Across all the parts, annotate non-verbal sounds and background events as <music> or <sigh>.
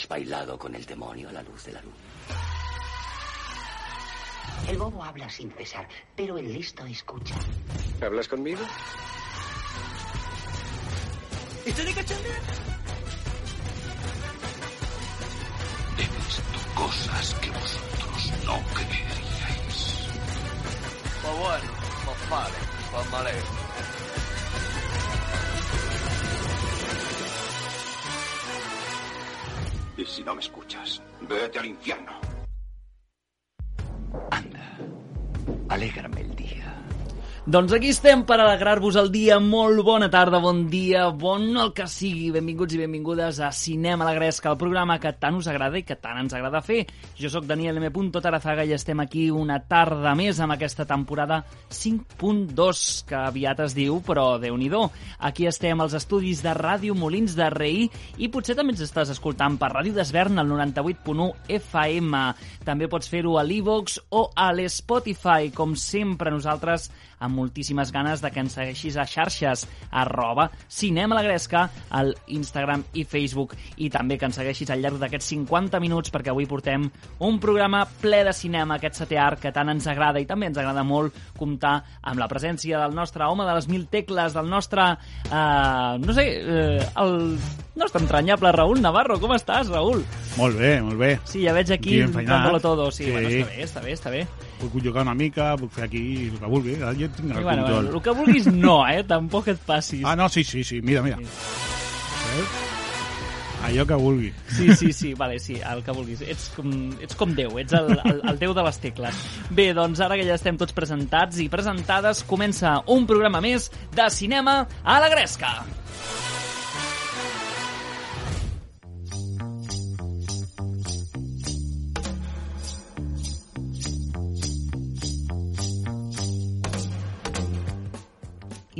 has bailado con el demonio a la luz de la luz. El bobo habla sin cesar, pero el listo escucha. ¿Hablas conmigo? ¿Estoy de cachondeo? He visto cosas que vosotros no creeríais. Pues bueno, pues vale, pues vale. Y si no me escuchas, vete al infierno. Anda, alégrame. Doncs aquí estem per alegrar-vos el dia. Molt bona tarda, bon dia, bon el que sigui. Benvinguts i benvingudes a Cinema a la Gresca, el programa que tant us agrada i que tant ens agrada fer. Jo sóc Daniel M. Tarazaga i estem aquí una tarda més amb aquesta temporada 5.2, que aviat es diu, però déu nhi Aquí estem als estudis de Ràdio Molins de Rei i potser també ens estàs escoltant per Ràdio d'Esvern al 98.1 FM. També pots fer-ho a l'Evox o a l'Spotify. Com sempre, nosaltres amb moltíssimes ganes de que ens segueixis a xarxes arroba Cinema la Gresca al Instagram i Facebook i també que ens segueixis al llarg d'aquests 50 minuts perquè avui portem un programa ple de cinema, aquest setè art que tant ens agrada i també ens agrada molt comptar amb la presència del nostre home de les mil tecles, del nostre, eh, no sé, eh, el nostre entranyable Raül Navarro. Com estàs, Raül? Molt bé, molt bé. Sí, ja veig aquí dándolo todo. Sí, Sí. Bueno, està bé, està bé, està bé. Puc jugar una mica, puc fer aquí el que vulgui. Ara jo tinc el bueno, control. bueno, el que vulguis no, eh? Tampoc et passis. Ah, no, sí, sí, sí, mira, mira. Sí. Veus? Allò que vulgui. Sí, sí, sí, vale, sí, el que vulguis. Ets com, ets com Déu, ets el, el, el Déu de les tecles. Bé, doncs ara que ja estem tots presentats i presentades, comença un programa més de cinema a la Gresca.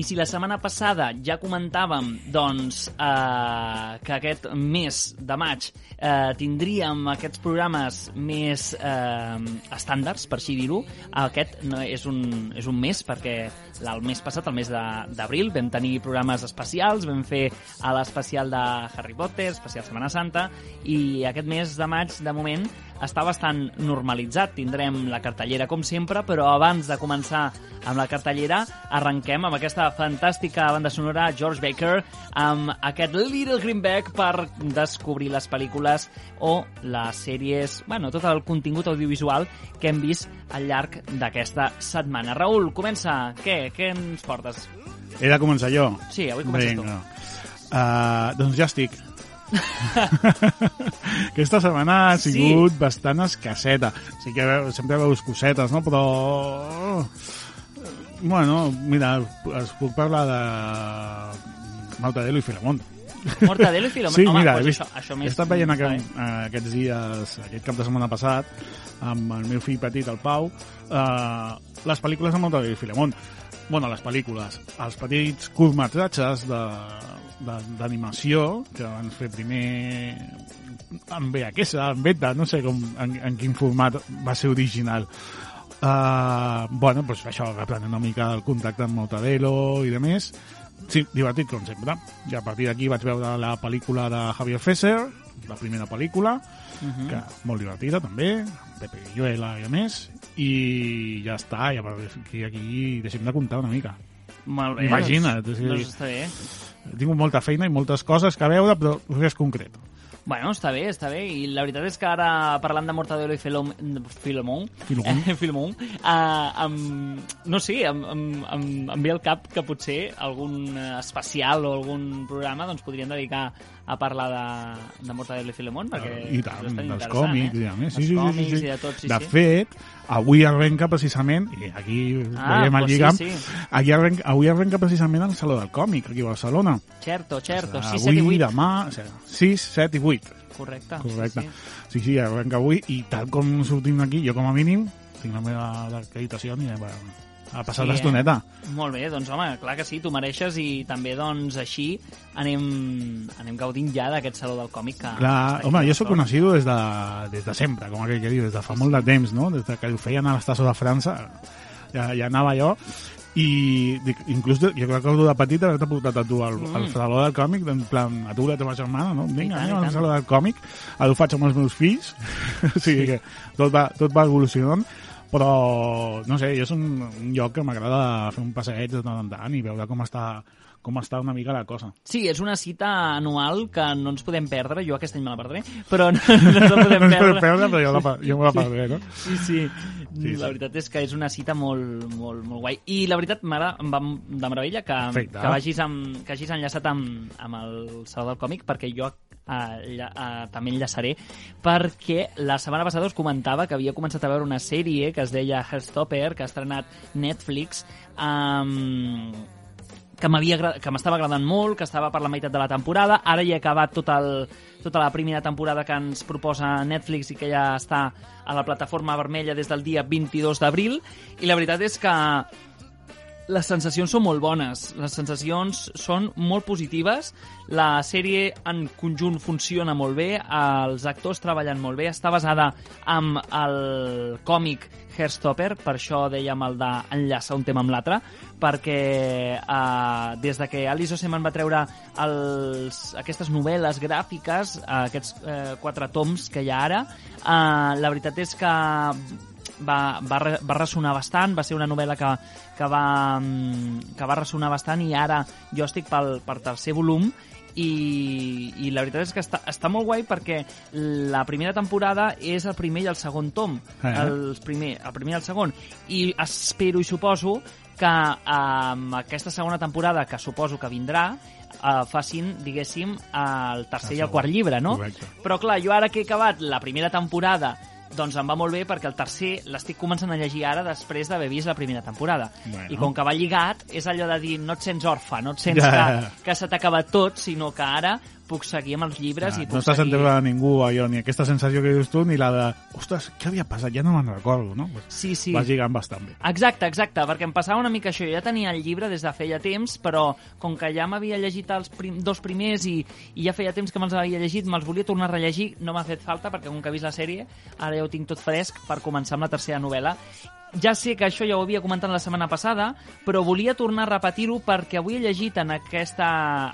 I si la setmana passada ja comentàvem doncs, eh, que aquest mes de maig eh, tindríem aquests programes més eh, estàndards, per així dir-ho, aquest no és, un, és un mes perquè el mes passat, el mes d'abril, vam tenir programes especials, vam fer l'especial de Harry Potter, especial Setmana Santa, i aquest mes de maig, de moment, està bastant normalitzat. Tindrem la cartellera com sempre, però abans de començar amb la cartellera, arrenquem amb aquesta fantàstica banda sonora George Baker amb aquest Little Greenback per descobrir les pel·lícules o les sèries, bueno, tot el contingut audiovisual que hem vist al llarg d'aquesta setmana. Raül, comença. Què? Què ens portes? He de començar jo? Sí, avui comences tu. Vinga. Uh, doncs ja estic. <laughs> Aquesta setmana ha Sí. sigut bastant escasseta. Sí que veu- sempre veus cosetes, no? Però... Bueno, mira, us puc parlar de Mortadelo i Filemón. Mortadelo i Filomena. Sí, Home, mira, he, vist, això, això he estat veient aquest, bé. eh, aquests dies, aquest cap de setmana passat, amb el meu fill petit, el Pau, eh, les pel·lícules de Mortadelo i Filemón. Bueno, les pel·lícules, els petits curtmetratges d'animació que van fer primer en VHS, en beta, no sé com, en, en quin format va ser original. Uh, bueno, doncs això, reprenent una mica el contacte amb Mortadelo i de més. Sí, divertit com sempre. I a partir d'aquí vaig veure la pel·lícula de Javier Fesser, la primera pel·lícula, Mhm. que molt divertida també, Pepe Villuela i a més, i ja està, i a partir d'aquí aquí deixem de comptar una mica. Molt bé. Imagina't, Doncs, doncs està bé. He tingut molta feina i moltes coses que veure, però res concret. Bueno, està bé, està bé. I la veritat és que ara, parlant de Mortadelo i Filom... Filemón. <laughs> eh, Filemón uh, um, no sé, em, em, em, em ve al cap que potser algun eh, especial o algun programa doncs podrien dedicar a parlar de, de Mortadelo i Filemón, perquè I tant, dels còmics, eh? més. Sí, sí, sí, sí, sí. de tot, sí, de sí. fet, avui arrenca precisament, i aquí Ah, veiem el pues sí, lligam, sí. Aquí arrenca, avui arrenca precisament el Saló del Còmic, aquí a Barcelona. Certo, certo, 6, avui, 7 i 8. demà, o sigui, 6, 7 i 8. Correcte. Correcte. Sí, sí. Sí, sí, arrenca avui, i tal com sortim d'aquí, jo com a mínim, tinc la meva acreditació i a, a passar Sí, eh? l'estoneta. Molt bé, doncs home, clar que sí, tu mereixes i també doncs així anem, anem gaudint ja d'aquest saló del còmic que... Clar, home, jo sóc conocido des de, des de sempre, com aquell que diu, des de fa molt de temps, no? Des de que ho feien a l'estació de França, ja, ja anava jo, i dic, inclús jo crec que de petit haver-te portat a tu al, Mm. al saló del còmic, en plan, a tu i la teva germana, no? Vinga, anem al saló del còmic, ara ho faig amb els meus fills, <laughs> o sigui que tot va, tot va evolucionant, però, no sé, jo és un, un lloc que m'agrada fer un passeig de tant en tant i veure com està, com està una mica la cosa. Sí, és una cita anual que no ens podem perdre. Jo aquest any me la perdré, però no, no ens la podem <laughs> No perdre. perdre, però jo, la, jo me la perdré, no? Sí, sí. Sí, la sí. veritat és que és una cita molt, molt, molt guai. I la veritat, m'agrada, em va de meravella que, Perfecte. que, vagis amb, que hagis enllaçat amb, amb el Saló del Còmic, perquè jo eh, eh, també enllaçaré, perquè la setmana passada us comentava que havia començat a veure una sèrie que es deia Heartstopper, que ha estrenat Netflix, um, que m'havia que m'estava agradant molt, que estava per la meitat de la temporada, ara ja he acabat tot el, tota la primera temporada que ens proposa Netflix i que ja està a la plataforma vermella des del dia 22 d'abril, i la veritat és que les sensacions són molt bones, les sensacions són molt positives, la sèrie en conjunt funciona molt bé, els actors treballen molt bé, està basada amb el còmic Hairstopper, per això dèiem el d'enllaçar un tema amb l'altre, perquè eh, des de que Alice Oseman va treure els, aquestes novel·les gràfiques, eh, aquests eh, quatre toms que hi ha ara, eh, la veritat és que va, va, va ressonar bastant, va ser una novel·la que, que, va, mm, que va ressonar bastant i ara jo estic pel, per tercer volum i, i la veritat és que està, està molt guai perquè la primera temporada és el primer i el segon tom Eh. el, primer, el primer i el segon i espero i suposo que amb aquesta segona temporada que suposo que vindrà eh, facin, diguéssim, el tercer i el quart llibre, no? Correcte. Però clar, jo ara que he acabat la primera temporada doncs em va molt bé perquè el tercer l'estic començant a llegir ara després d'haver vist la primera temporada. Bueno. I com que va lligat, és allò de dir no et sents orfe, no et sents Ja. que, que se t'ha acabat tot, sinó que ara puc seguir amb els llibres Ja, i puc no estàs seguir... enterrant a ningú, allò, ni aquesta sensació que dius tu, ni la de, ostres, què havia passat? Ja no me'n recordo, no? Pues, Sí, sí. Vas lligant bastant bé. Exacte, exacte, perquè em passava una mica això. Jo ja tenia el llibre des de feia temps, però com que ja m'havia llegit els prim, dos primers i, i ja feia temps que me'ls havia llegit, me'ls volia tornar a rellegir, no m'ha fet falta, perquè com que he vist la sèrie, ara ja ho tinc tot fresc per començar amb la tercera novel·la. Ja sé que això ja ho havia comentat la setmana passada, però volia tornar a repetir-ho perquè avui he llegit en, aquesta,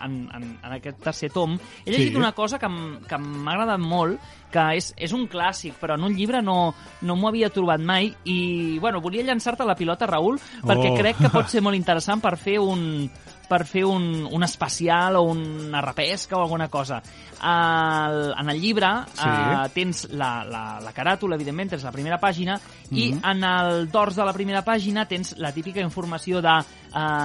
en, en, en aquest tercer tom, he llegit Sí. una cosa que, que m'ha agradat molt, que és, és un clàssic, però en un llibre no, no m'ho havia trobat mai, i bueno, volia llançar-te la pilota, Raül, perquè Oh. crec que pot <laughs> ser molt interessant per fer un per fer un, un especial o una repesca o alguna cosa. El, en el llibre Sí. eh, tens la, la, la caràtula, evidentment, tens la primera pàgina, i Mhm. en el dors de la primera pàgina tens la típica informació de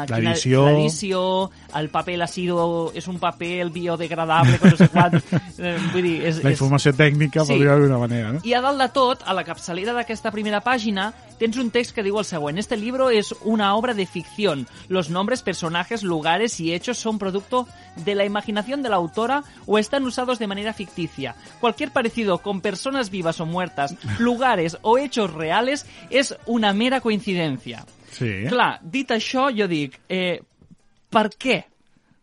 quina- L'edició. l'edició, el paper l'acido és un paper, el biodegradable, no sé quant. Eh, vull dir, és, La és, informació tècnica, Sí. podria d'una manera, no? i a dalt de tot, a la capçalera d'aquesta primera pàgina, tens un text que diu el següent. Este libro es una obra de ficción. Los nombres, personajes, lugares y hechos son producto de la imaginación de la autora o están usados de manera ficticia. Cualquier parecido con personas vivas o muertas, <laughs> lugares o hechos reales es una mera coincidencia. Sí. Clar, dit això, jo dic, eh, per què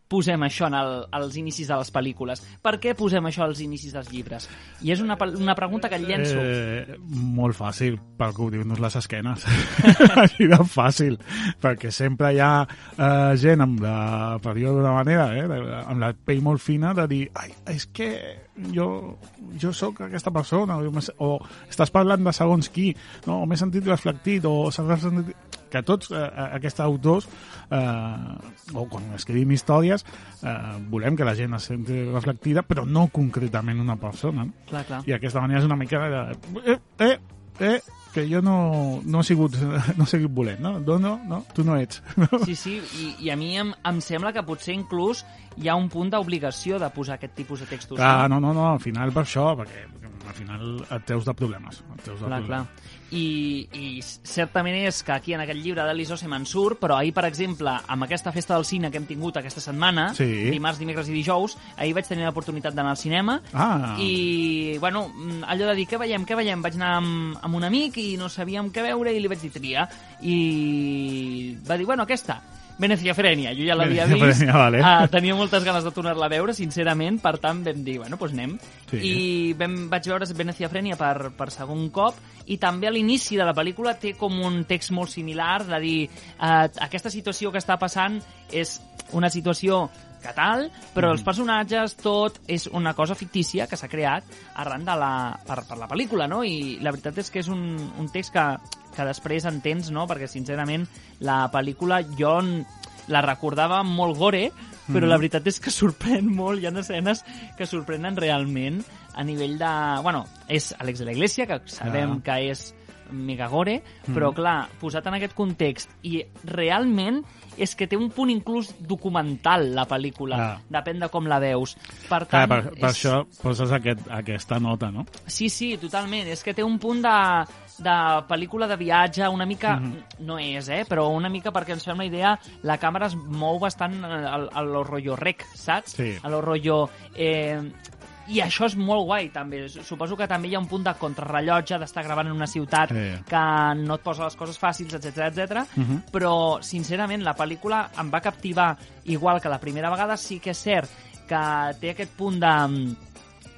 posem això en el, als inicis de les pel·lícules? Per què posem això als inicis dels llibres? I és una, pel- una pregunta que llenço. Eh, molt fàcil, per cobrir-nos les esquenes. <laughs> Així de fàcil. Perquè sempre hi ha eh, gent amb la, per dir-ho d'una manera, eh, amb la pell molt fina de dir, ai, és que jo, jo sóc aquesta persona, o, o estàs parlant de segons qui, no? o m'he sentit reflectit, o s'ha sentit... Que tots eh, aquests autors, eh, o quan escrivim històries, eh, volem que la gent es senti reflectida, però no concretament una persona. No? Clar, clar. I aquesta manera és una mica de... Eh, eh, eh, que jo no, no he sigut <laughs> no he sigut volent, no? No, no, no tu no ets. <laughs> Sí, sí, i, i a mi em, em sembla que potser inclús hi ha un punt d'obligació de posar aquest tipus de textos. Clar, no, no, no, al final per això, perquè al final et treus de problemes. Et treus de Clar, clar. I, I certament és que aquí en aquest llibre d'Alice Oseman surt, però ahir, per exemple, amb aquesta festa del cine que hem tingut aquesta setmana, Sí. dimarts, dimecres i dijous, ahir vaig tenir l'oportunitat d'anar al cinema Ah, i, bueno, mm, allò de dir, què veiem, què veiem? Vaig anar amb, amb un amic i no sabíem què veure i li vaig dir tria. I va dir, bueno, aquesta. Venecia Frenia, jo ja l'havia vist. Vale. Uh, tenia moltes ganes de tornar-la a veure, sincerament, per tant vam dir, bueno, doncs anem. Sí. I vam, vaig veure Venecia Frenia per, per segon cop i també a l'inici de la pel·lícula té com un text molt similar de dir uh, aquesta situació que està passant és una situació que tal, però els personatges, tot és una cosa fictícia que s'ha creat arran de la, per, per la pel·lícula, no? I la veritat és que és un, un text que, que després entens, no? Perquè, sincerament, la pel·lícula jo la recordava molt gore, però la veritat és que <laughs> sorprèn molt, hi ha escenes que sorprenen realment a nivell de... Bueno, és Alex de la Iglesia, que sabem Ah. que és megagore, però clar, posat en aquest context i realment és que té un punt inclús documental la pel·lícula, Clar. depèn de com la veus. Per tant, per, per això poses aquest, aquesta nota, no? Sí, sí, totalment. És que té un punt de, de pel·lícula de viatge, una mica... No és, eh? Però una mica perquè ens fem una idea, la càmera es mou bastant a, a lo rotllo rec, saps? Sí. A lo rotllo... Eh, i això és molt guai, també. Suposo que també hi ha un punt de contrarrellotge, d'estar gravant en una ciutat Sí. que no et posa les coses fàcils, etc etc. però, sincerament, la pel·lícula em va captivar igual que la primera vegada. Sí que és cert que té aquest punt de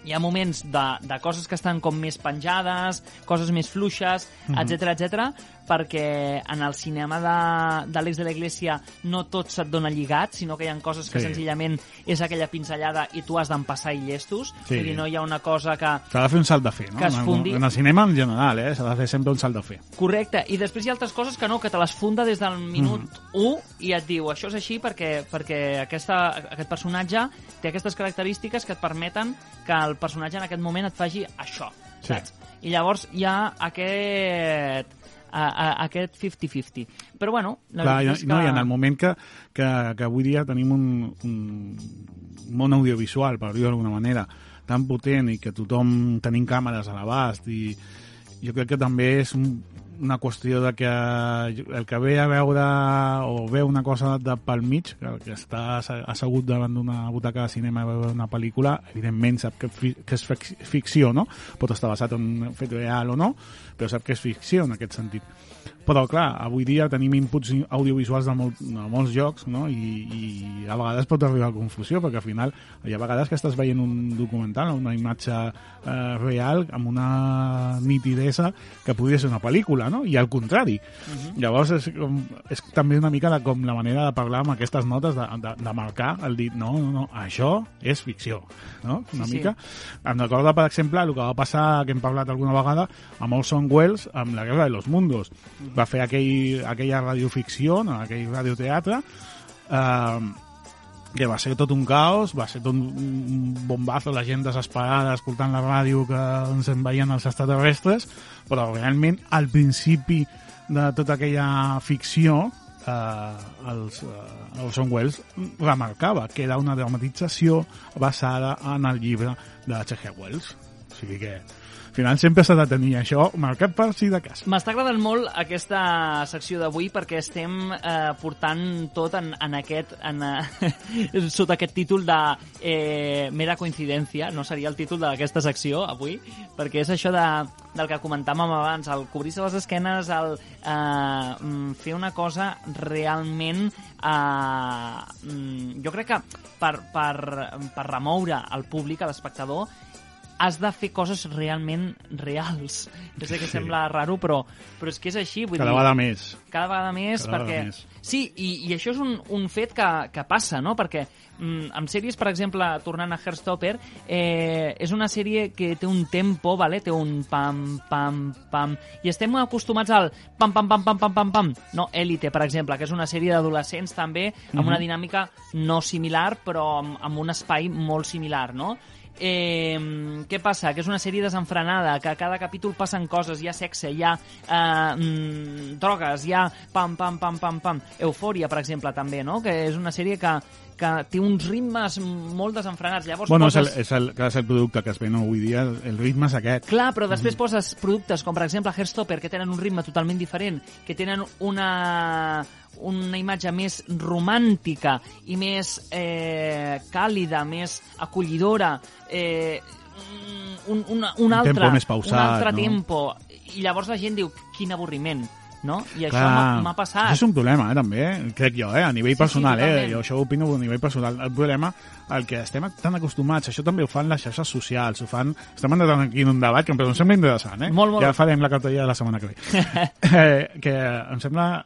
hi ha moments de, de coses que estan com més penjades, coses més fluixes, etc etc, perquè en el cinema de- d'Àlex de, la Iglesia no tot se't dona lligat, sinó que hi ha coses que Sí. senzillament és aquella pinzellada i tu has d'empassar i llestos. Sí. Vull dir, no hi ha una cosa que... S'ha de fer un salt de fe, no? Que es fundi- En el cinema en general, eh? S'ha de fer sempre un salt de fe. Correcte, i després hi ha altres coses que no, que te les funda des del minut 1 i et diu, això és així perquè, perquè aquesta, aquest personatge té aquestes característiques que et permeten que el personatge en aquest moment et faci això, Sí. saps? I llavors hi ha aquest a, a, aquest 50-50. Però bueno, la Clar, és que... no, i en el moment que, que, que avui dia tenim un, un món audiovisual, per dir-ho d'alguna manera, tan potent i que tothom tenim càmeres a l'abast i jo crec que també és un, una qüestió de que el que ve a veure o veu una cosa de pel mig, que, està assegut davant d'una butaca de cinema i veure una pel·lícula, evidentment sap que, que és fic- ficció, no? Pot estar basat en un fet real o no, però sap que és ficció en aquest sentit. Però, clar, avui dia tenim inputs audiovisuals de, molt, de molts jocs, no? I, I a vegades pot arribar a confusió, perquè al final hi ha vegades que estàs veient un documental, una imatge eh, real, amb una nitidesa que podria ser una pel·lícula, no? I al contrari. Llavors, és, com, és també una mica de, com la manera de parlar amb aquestes notes, de, de, de marcar el dit, no, no, no, això és ficció, no? Una Sí, sí. mica. Em recorda, per exemple, el que va passar, que hem parlat alguna vegada, amb Orson Welles, amb La Guerra de los Mundos. Va fer aquell, aquella radioficció, no? aquell radioteatre, eh, que va ser tot un caos, va ser tot un, bombazo, la gent desesperada escoltant la ràdio que ens en veien els extraterrestres, però realment al principi de tota aquella ficció eh, els, eh, Orson Welles remarcava que era una dramatització basada en el llibre de H.G. Wells. O sigui que al final sempre s'ha de tenir això marcat per si de cas. M'està agradant molt aquesta secció d'avui perquè estem eh, portant tot en, en aquest, en, eh, <laughs> sota aquest títol de eh, mera coincidència, no seria el títol d'aquesta secció avui, perquè és això de, del que comentàvem abans, el cobrir-se les esquenes, el eh, mm, fer una cosa realment... Eh, mm, jo crec que per, per, per remoure el públic, l'espectador, has de fer coses realment reals. Jo sé que Sí. sembla raro, però, però és que és així. Vull Cada dir, vegada més. cada vegada més, Cada perquè... vegada més. Sí, i, i això és un, un fet que, que passa, no? Perquè mm, amb sèries, per exemple, tornant a Heartstopper, eh, és una sèrie que té un tempo, vale? té un pam, pam, pam, i estem acostumats al pam, pam, pam, pam, pam, pam, pam. No, Elite, per exemple, que és una sèrie d'adolescents també, amb una dinàmica no similar, però amb, amb un espai molt similar, no? Eh, què passa? Que és una sèrie desenfrenada, que a cada capítol passen coses, hi ha sexe, hi ha eh, mm, drogues, hi ha pam, pam, pam, pam, pam. Eufòria, per exemple, també, no? Que és una sèrie que, que té uns ritmes molt desenfrenats. Llavors Bueno, és el, poses... és, el, és el producte que es ven avui dia, el, ritme és aquest. Clar, però després poses productes com, per exemple, Hairstopper, que tenen un ritme totalment diferent, que tenen una, una imatge més romàntica i més eh, càlida, més acollidora, eh, un, un, un, Un altre, tempo més pausat, un altre no? tempo. I llavors la gent diu, quin avorriment. no? I això m'ha- passat. És un problema, eh, també, crec jo, eh? a nivell Sí, personal. sí, eh? Jo això ho opino a nivell personal. El problema, el que estem tan acostumats, això també ho fan les xarxes socials, ho fan... Estem entrant aquí en un debat que em sembla interessant, eh? Molt, molt. Ja farem la cartella de la setmana que ve. <laughs> eh, que em sembla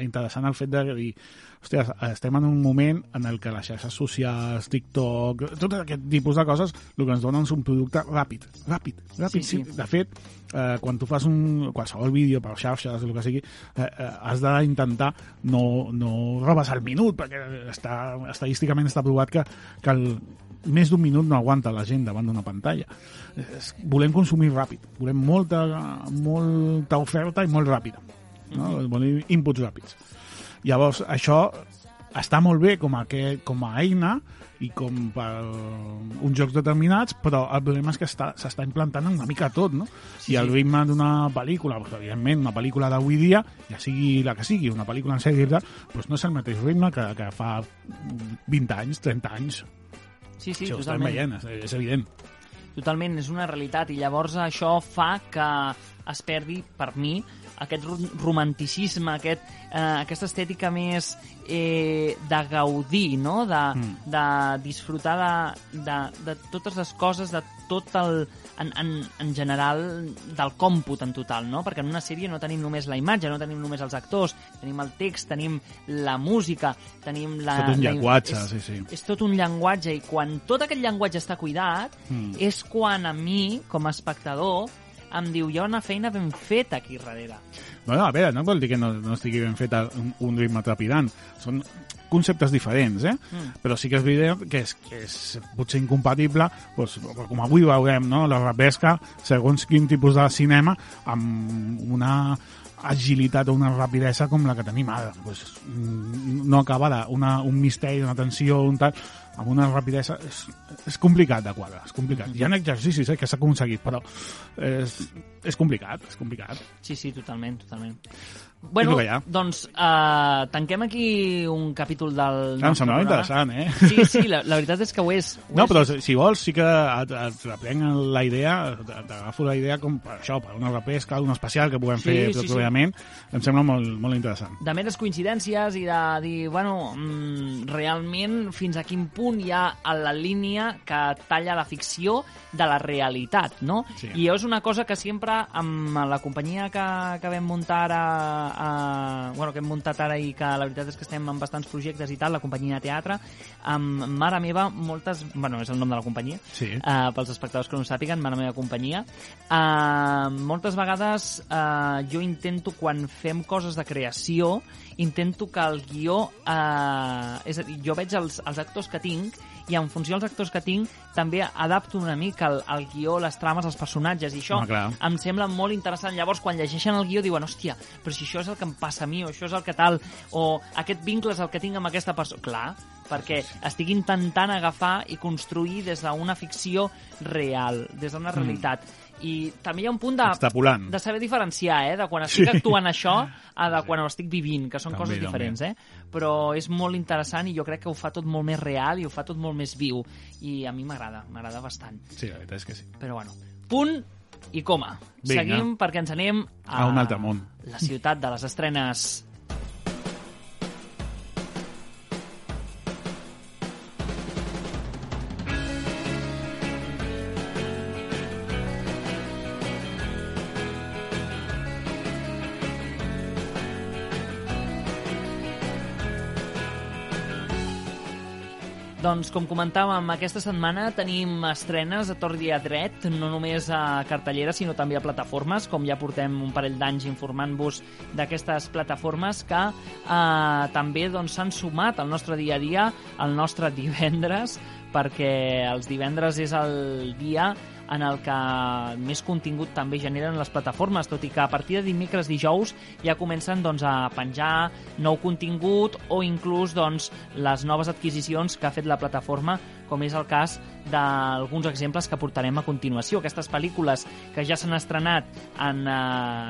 interessant el fet de dir hòstia, estem en un moment en el que les xarxes socials, TikTok, tot aquest tipus de coses, el que ens donen és un producte ràpid, ràpid, ràpid. Sí, sí. De fet, eh, quan tu fas un, qualsevol vídeo per xarxes, el que sigui, eh, eh, has d'intentar no, no robes el minut, perquè està, estadísticament està provat que, que el, més d'un minut no aguanta la gent davant d'una pantalla. Volem consumir ràpid, volem molta, molta oferta i molt ràpida. No? Volem inputs ràpids. Llavors, això està molt bé com a, que, com a eina i com per uns jocs determinats, però el problema és que està- s'està implantant una mica tot, no? Sí, I el ritme d'una pel·lícula, doncs, evidentment, una pel·lícula d'avui dia, ja sigui la que sigui, una pel·lícula en sèrie, tal, doncs no és el mateix ritme que, que fa 20 anys, 30 anys. Sí, sí, Sí, ho estem veient, és, és evident. Totalment, és una realitat i llavors això fa que es perdi, per mi, aquest ro- romanticisme, aquest, eh, aquesta estètica més eh, de gaudir, no? de, Mm. de disfrutar de, de, de totes les coses, de tot el, en, en, en general, del còmput en total, no? Perquè en una sèrie no tenim només la imatge, no tenim només els actors, tenim el text, tenim la música, tenim la... Tot un la- llenguatge, és, sí, sí. és tot un llenguatge i quan tot aquest llenguatge està cuidat Mm. és quan a mi, com a espectador, em diu, hi ha una feina ben feta aquí darrere. No, no, a veure, no vol dir que no, no estigui ben fet un, un ritme trepidant. Són conceptes diferents, eh? Mm. Però sí que és evident que és, que és potser incompatible, doncs, com avui veurem, no? la repesca, segons quin tipus de cinema, amb una agilitat o una rapidesa com la que tenim ara. Pues, mm, no acaba de, una, un misteri, una tensió, un tal, amb una rapidesa... És, és complicat de quadrar, és complicat. Hi ha exercicis eh, que s'ha aconseguit, però és, és complicat, és complicat. Sí, sí, totalment, totalment. Bueno, ha. doncs uh, tanquem aquí un capítol del Ah, em programa. interessant, eh? Sí, sí, la, la veritat és que ho és. Ho No, és. però si vols, sí que et, et reprenc la idea, t'agafo la idea com per això, per una repesca, un especial que puguem Sí, fer sí, sí. properament, em sembla molt, molt interessant. de meres coincidències i de dir, bueno, mm, realment fins a quin punt hi ha a la línia que talla la ficció de la realitat, no? Sí. I és una cosa que sempre amb la companyia que, que vam muntar ara, a, bueno, que hem muntat ara i que la veritat és que estem en bastants projectes i tal, la companyia de teatre, amb Mare Meva, moltes... Bueno, és el nom de la companyia, Sí. uh, pels espectadors que no ho sàpiguen, Mare Meva Companyia. Uh, moltes vegades uh, jo intento, quan fem coses de creació, intento que el guió... Uh, és a dir, jo veig els, els actors que tinc i en funció dels actors que tinc també adapto una mica el, el guió, les trames, els personatges i això Home, clar. em sembla molt interessant. Llavors, quan llegeixen el guió diuen, hòstia, però si això és el que em passa a mi, o això és el que tal, o aquest vincle és el que tinc amb aquesta persona. Clar, perquè estic intentant agafar i construir des d'una ficció real, des d'una realitat. I també hi ha un punt de, de saber diferenciar, eh? de quan estic Sí. actuant això a de quan ho estic vivint, que són També, coses també. diferents, eh? Però és molt interessant i jo crec que ho fa tot molt més real i ho fa tot molt més viu. I a mi m'agrada, m'agrada bastant. Sí, la veritat és que sí. Però bueno, punt i coma. Vinga. Seguim perquè ens anem a, A un altre món. La ciutat de les estrenes. Doncs, com comentàvem, aquesta setmana tenim estrenes a tort i a dret, no només a cartellera, sinó també a plataformes, com ja portem un parell d'anys informant-vos d'aquestes plataformes que eh, també doncs, s'han sumat al nostre dia a dia, al nostre divendres, perquè els divendres és el dia en el que més contingut també generen les plataformes, tot i que a partir de dimecres dijous ja comencen doncs, a penjar nou contingut o inclús doncs, les noves adquisicions que ha fet la plataforma com és el cas d'alguns exemples que portarem a continuació. Aquestes pel·lícules que ja s'han estrenat en eh,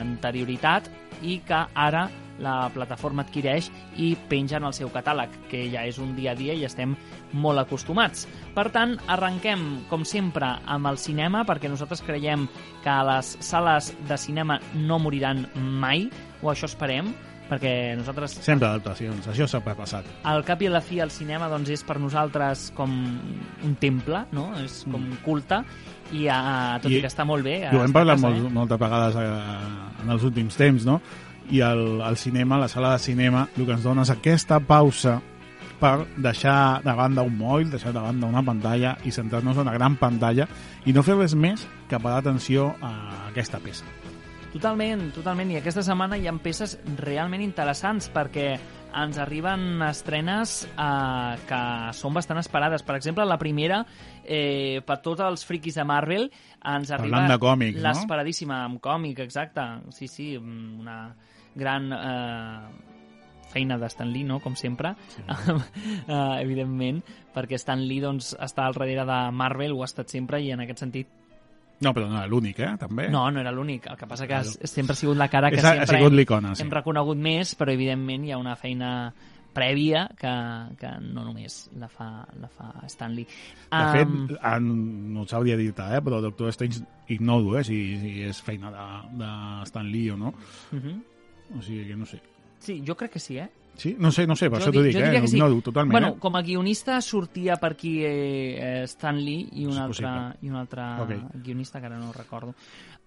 anterioritat i que ara la plataforma adquireix i penja en el seu catàleg, que ja és un dia a dia i estem molt acostumats. Per tant, arrenquem, com sempre, amb el cinema, perquè nosaltres creiem que les sales de cinema no moriran mai, o això esperem, perquè nosaltres Sempre adaptacions, això sempre ha passat. al cap i a la fi el cinema doncs, és per nosaltres com un temple, no? és com culte i uh, tot i, Mm. I- que està molt bé I ho hem a parlat casa, molt, moltes vegades eh, en els últims temps, no? I el, el cinema, la sala de cinema, el que ens dona és aquesta pausa per deixar de banda un moll, deixar de banda una pantalla i centrar-nos en una gran pantalla i no fer res més que parar atenció a aquesta peça. Totalment, totalment. I aquesta setmana hi ha peces realment interessants perquè ens arriben estrenes eh, que són bastant esperades. Per exemple, la primera, eh, per tots els friquis de Marvel, ens arriba Parlant de còmics, no? l'esperadíssima amb còmic, exacte. Sí, sí, una gran eh, feina de Stan Lee, no? com sempre, sí. uh, <laughs> evidentment, perquè Stan Lee doncs, està al darrere de Marvel, ho ha estat sempre, i en aquest sentit No, però no era l'únic, eh? També. no, no era l'únic. El que passa que Claro. sempre ha sigut la cara que És- ha sempre sigut hem, sí. hem reconegut més, però evidentment hi ha una feina prèvia que, que no només la fa, la fa Stanley. De fet, en, no ho sabria dir-te, eh? però Doctor Strange ignoro eh? si, si és feina de, de Stan Lee o no. uh -huh. O sigui que no sé. Sí, jo crec que sí, eh? Sí? No sé, no sé, per Jo això t'ho di- dic, eh? sí. ignoro totalment. Bueno, eh? com a guionista sortia per aquí eh, Stan Lee i un altre, i un altre Ok. guionista que ara no recordo.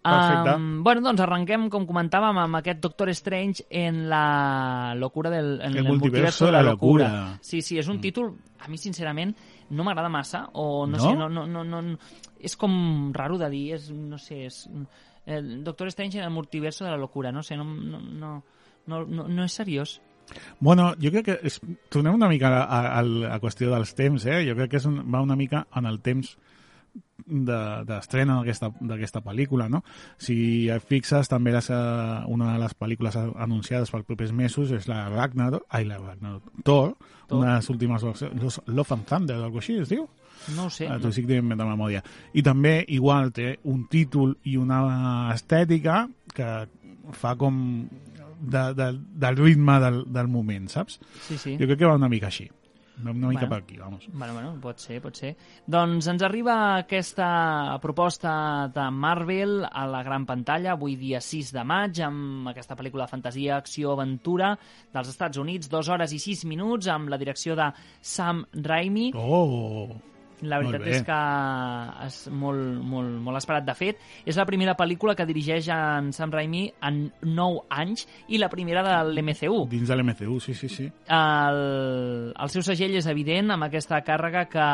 Perfecte. Um, bueno, doncs arrenquem, com comentàvem, amb aquest Doctor Strange en la locura del en El multiverso de la locura. Sí, sí, és un títol, a mi sincerament, no m'agrada massa, o no, No? sé, no, no, no, no, no, és com raro de dir, és, no sé, és... El Doctor Strange en el multiverso de la locura, no sé, no, no, no, no, no, no és seriós. Bueno, jo crec que... És, tornem una mica a, a, a qüestió dels temps, eh? Jo crec que és un, va una mica en el temps de- d'estrena d'aquesta d'aquesta pel·lícula, no? Si et fixes, també eh, una de les pel·lícules anunciades pels propers mesos és la Ragnarok, ai, la Ragnarok, Thor, Thor. una de les últimes versions, Los- Love and Thunder, o alguna així es diu? No sé. No. T'ho estic dient de memòria. I també, igual, té un títol i una estètica que fa com de, de, del ritme del, del moment, saps? Sí, sí. Jo crec que va una mica així. Una, una mica Bueno. per aquí, vamos. Bueno, bueno, pot ser, pot ser. Doncs ens arriba aquesta proposta de Marvel a la gran pantalla, avui dia 6 de maig, amb aquesta pel·lícula de fantasia, acció, aventura dels Estats Units, 2 hores i 6 minuts, amb la direcció de Sam Raimi. Oh! La veritat és que és molt, molt, molt esperat. De fet, és la primera pel·lícula que dirigeix en Sam Raimi en 9 anys i la primera de l'MCU. Dins de l'MCU, sí, sí, sí. El, el seu segell és evident amb aquesta càrrega que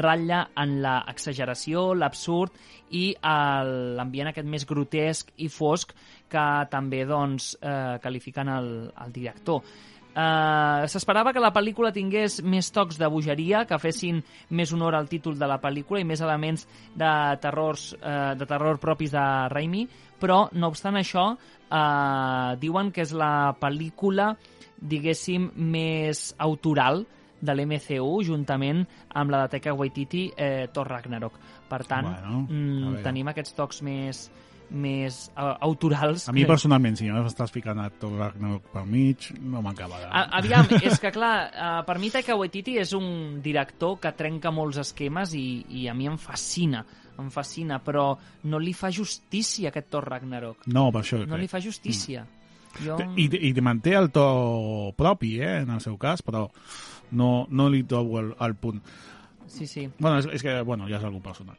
ratlla en la exageració, l'absurd i l'ambient aquest més grotesc i fosc que també doncs, eh, qualifiquen el, el director. Uh, S'esperava que la pel·lícula tingués més tocs de bogeria, que fessin més honor al títol de la pel·lícula i més elements de, terrors, uh, de terror propis de Raimi, però, no obstant això, uh, diuen que és la pel·lícula, diguéssim, més autoral de l'MCU, juntament amb la de Taika Waititi, eh, Thor Ragnarok. Per tant, Bueno, mm, tenim aquests tocs més, més uh, autorals. A mi personalment, si m'estàs ficant a Thor Ragnarok pel mig, no m'acaba de... A, aviam, és que clar, uh, per mi Taika Waititi és un director que trenca molts esquemes i, i a mi em fascina, em fascina, però no li fa justícia aquest Thor Ragnarok. No, per això No crec. li fa justícia. Jo... I, I manté el to propi, eh, en el seu cas, però no, no li trobo el, el punt. Sí, sí. Bueno, és, és que, bueno, ja és algú personal.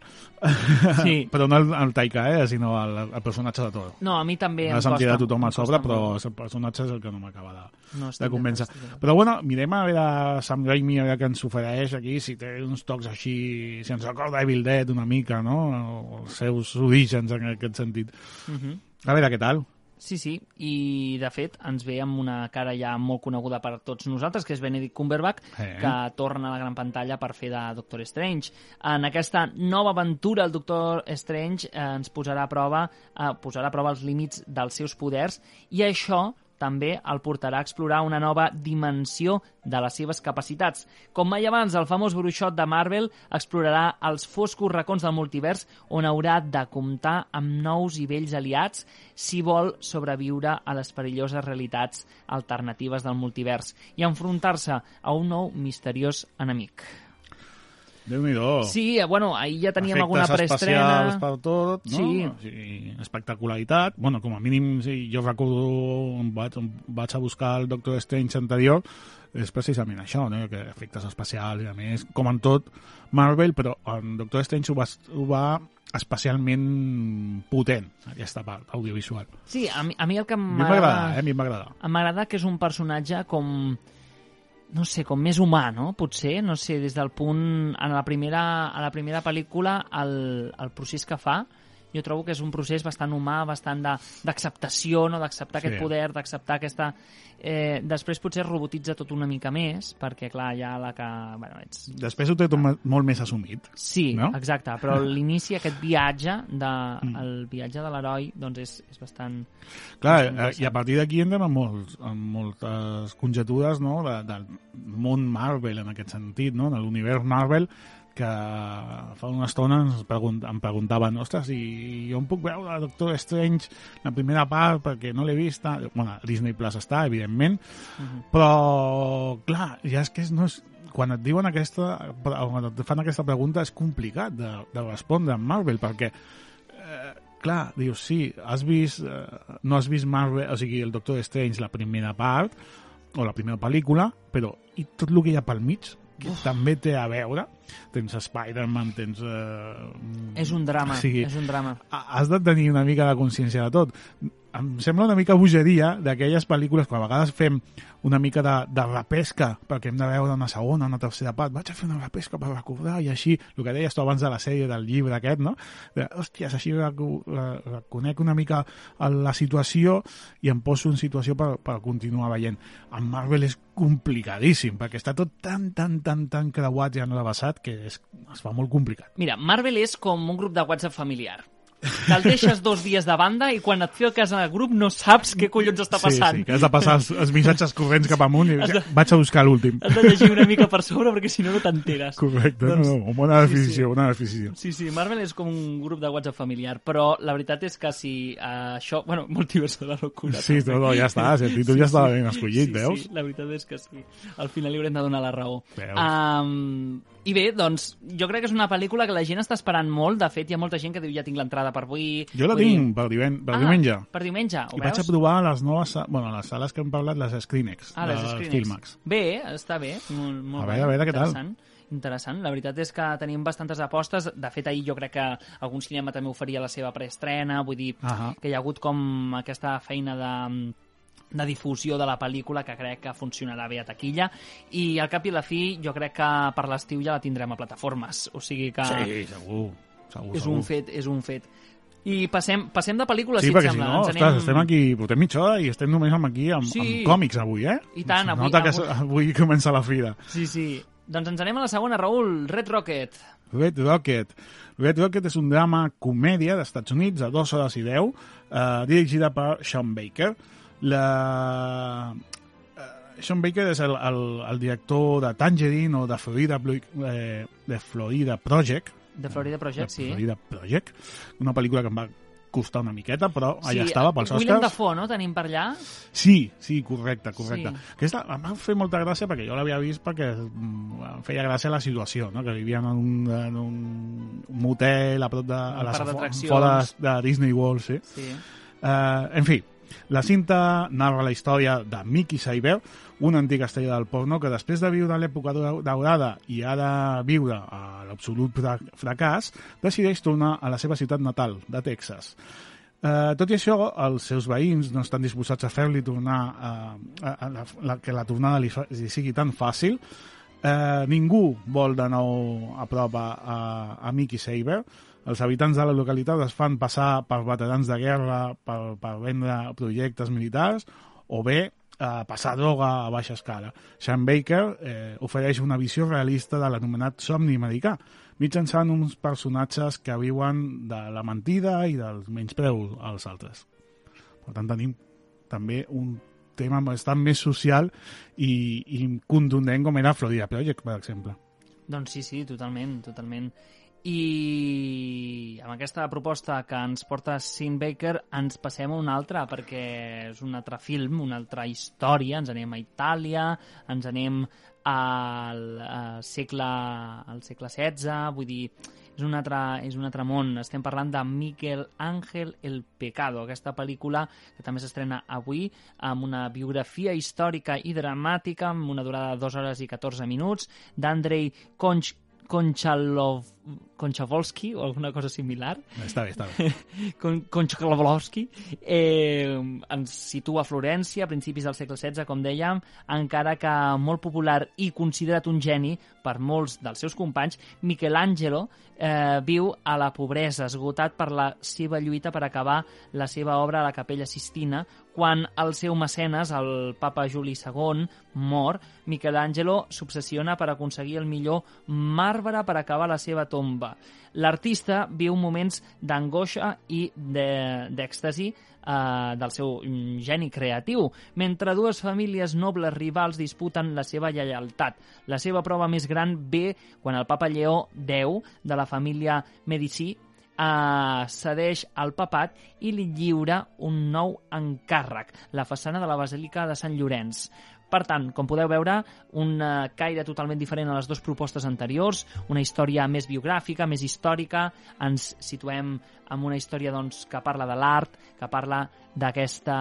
Sí. <laughs> però no el, el Taika, eh, sinó el, el personatge de Thor. No, a mi també No em costa. tothom a sobre, però molt. el personatge és el que no m'acaba de, No de convèncer. Però bueno, mirem a veure Sam Raimi, a veure què ens ofereix aquí, si té uns tocs així, si ens recorda Evil Dead una mica, no? O els seus orígens en aquest sentit. Mhm. A veure què tal. Sí, sí, i de fet ens ve amb una cara ja molt coneguda per tots nosaltres, que és Benedict Cumberbatch, Eh. que torna a la gran pantalla per fer de Doctor Strange. En aquesta nova aventura, el Doctor Strange eh, ens posarà a prova, eh, posarà a prova els límits dels seus poders, i això també el portarà a explorar una nova dimensió de les seves capacitats. Com mai abans, el famós bruixot de Marvel explorarà els foscos racons del multivers on haurà de comptar amb nous i vells aliats si vol sobreviure a les perilloses realitats alternatives del multivers i enfrontar-se a un nou misteriós enemic. Déu-n'hi-do. Sí, eh, bueno, ahir ja teníem Efectes alguna preestrena... per tot, no? Sí. O sigui, espectacularitat. Bueno, com a mínim, sí, jo recordo, vaig, vaig a buscar el Doctor Strange anterior, és precisament això, no? que efectes especials i a més, com en tot Marvel, però en Doctor Strange ho va, ho va especialment potent, aquesta part audiovisual. Sí, a mi, a mi el que A mi m'agrada, m'agrada... eh? M'agrada. M'agrada que és un personatge com no sé, com més humà, no? Potser, no sé, des del punt... En la primera, a la primera pel·lícula, el, el procés que fa, jo trobo que és un procés bastant humà, bastant de- d'acceptació, no? d'acceptar Sí. aquest poder, d'acceptar aquesta... Eh, després potser robotitza tot una mica més, perquè, clar, ja la que... Bueno, ets... Després ho té tot me- molt més assumit. Sí, No? exacte, però l'inici, aquest viatge, de, Mm. el viatge de l'heroi, doncs és, és bastant... Clar, bastant eh, i a partir d'aquí entrem en, molts, en moltes conjectures no? de, del món Marvel en aquest sentit, no? de l'univers Marvel que fa una estona ens pregunt, em preguntaven ostres, i jo em puc veure Doctor Strange la primera part perquè no l'he vista bueno, Disney Plus està, evidentment Mhm. però clar, ja és que no és, quan et diuen aquesta quan et fan aquesta pregunta és complicat de, de respondre en Marvel perquè eh, clar, dius, sí, has vist eh, no has vist Marvel, o sigui, el Doctor Strange la primera part o la primera pel·lícula, però i tot el que hi ha pel mig que Uf. també té a veure tens Spider-Man, tens eh, És un drama, o sigui, és un drama. ha- has de tenir una mica de consciència de tot. Em sembla una mica bogeria d'aquelles pel·lícules que a vegades fem una mica de, de repesca perquè hem de veure una segona, una tercera part. Vaig a fer una repesca per recordar i així, el que deies tu abans de la sèrie del llibre aquest, no? De, hòsties, així reco- re- reconec una mica la situació i em poso en situació per, per continuar veient. En Marvel és complicadíssim perquè està tot tan, tan, tan, tan creuat ja en l'avasat que és, es fa molt complicat. Mira, Marvel és com un grup de WhatsApp familiar. Te'l deixes dos dies de banda i quan et cas al grup no saps què collons està passant. Sí, sí, que has de passar els, els missatges corrents cap amunt i de- vaig a buscar l'últim. Has de llegir una mica per sobre perquè si no no t'enteres. Correcte, Doncs- no, no, bona sí, definició, sí. bona definició. Sí, sí, Marvel és com un grup de WhatsApp familiar, però la veritat és que si uh, això... Bueno, multiverso de la locura. Sí, no, no, ja està, si el títol ja estava ben escollit, sí, veus? Sí, la veritat és que sí. Al final li haurem de donar la raó. Veus? Um, I bé, doncs, jo crec que és una pel·lícula que la gent està esperant molt. De fet, hi ha molta gent que diu ja tinc l'entrada per avui. Jo la dir- tinc per, diven, per ah, diumenge. Per diumenge, ho I vaig veus? a provar les noves, bueno, les sales que hem parlat, les Screenex, Ah, les Screenex. Filmax. Bé, està bé. Molt, molt A veure, bé, a veure què tal. interessant. La veritat és que tenim bastantes apostes. De fet, ahir jo crec que algun cinema també oferia la seva preestrena. Vull dir Ahà. que hi ha hagut com aquesta feina de de difusió de la pel·lícula que crec que funcionarà bé a taquilla i al cap i a la fi jo crec que per l'estiu ja la tindrem a plataformes o sigui que Sí, segur, segur, és segur. un fet és un fet i passem, passem de pel·lícules Sí, si et perquè si sembla no, Ens ostres, estem aquí, portem mitja hora i estem només amb aquí amb, Sí. amb còmics avui, eh? I tant, avui- Nota que avui- s- avui comença la fira. sí, sí doncs ens anem a la segona, Raül Red Rocket Red Rocket. Red Rocket és un drama comèdia d'Estats Units de 2 hores i 10, eh, dirigida per Sean Baker. La... eh, Sean Baker és el, el, el director de Tangerine o de Florida, eh, de Florida Project. de Florida Project, de sí Florida Project. Una pel·lícula que em va costar una miqueta, però sí, allà estava pels Willem Oscars. Dafoe, no? Tenim per allà? Sí, sí, correcte, correcte. Sí. Aquesta em va fer molta gràcia perquè jo l'havia vist perquè mm, em feia gràcia la situació, no? que vivien en un, en un motel a prop de... a les fora de Disney World, sí. Sí. Uh, en fi, la cinta narra la història de Mickey Cyber, una antiga estrella del porno que després de viure l'època dau- daurada i ara viure a l'absolut fra- fracàs, decideix tornar a la seva ciutat natal, de Texas. Uh, tot i això, els seus veïns no estan disposats a fer-li tornar uh, a, a la, la, que la tornada li, fa, li sigui tan fàcil. Uh, ningú vol de nou a prop a, a, a Mickey Saber. Els habitants de la localitat es fan passar per veterans de guerra per, per vendre projectes militars o bé eh, passar droga a baixa escala. Sean Baker eh, ofereix una visió realista de l'anomenat somni americà, mitjançant uns personatges que viuen de la mentida i del menyspreu als altres. Per tant, tenim també un tema bastant més social i, i contundent com era Florida Project, per exemple. Doncs sí, sí, totalment, totalment. I amb aquesta proposta que ens porta Sin Baker ens passem a una altra perquè és un altre film, una altra història, ens anem a Itàlia, ens anem al, al segle, al segle XVI, vull dir, és un, altre, és un altre món. Estem parlant de Miguel Ángel el Pecado, aquesta pel·lícula que també s'estrena avui amb una biografia històrica i dramàtica amb una durada de 2 hores i 14 minuts d'Andrei Conch Konchalov, Konchavolsky o alguna cosa similar. Està bé, està bé. <laughs> Kon Konchalovsky eh, ens situa a Florència a principis del segle XVI, com dèiem, encara que molt popular i considerat un geni per molts dels seus companys, Michelangelo eh, viu a la pobresa, esgotat per la seva lluita per acabar la seva obra a la Capella Sistina, quan el seu mecenes, el papa Juli II, mor, Michelangelo s'obsessiona per aconseguir el millor marbre per acabar la seva tomba. L'artista viu moments d'angoixa i d'èxtasi eh, del seu geni creatiu, mentre dues famílies nobles rivals disputen la seva lleialtat. La seva prova més gran ve quan el papa Lleó X, de la família Medici, eh, cedeix al papat i li lliura un nou encàrrec, la façana de la Basílica de Sant Llorenç. Per tant, com podeu veure, un eh, caire totalment diferent a les dues propostes anteriors, una història més biogràfica, més històrica, ens situem amb una història doncs, que parla de l'art, que parla d'aquesta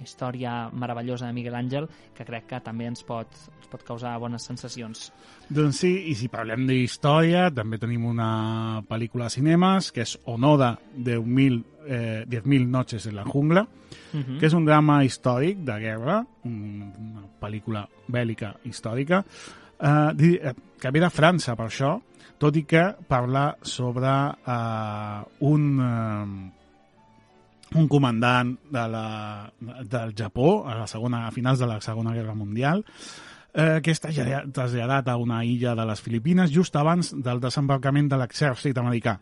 història meravellosa de Miguel Àngel, que crec que també ens pot, ens pot causar bones sensacions. Doncs sí, i si parlem d'història, també tenim una pel·lícula a cinemes, que és Onoda, 10.000 eh, 10.000 noches en la jungla, uh -huh. que és un drama històric de guerra, una pel·lícula bèl·lica històrica, eh, que ve de França per això, tot i que parla sobre eh, un, eh, un comandant de la, del Japó a, la segona, a finals de la Segona Guerra Mundial eh, que està traslladat a una illa de les Filipines just abans del desembarcament de l'exèrcit americà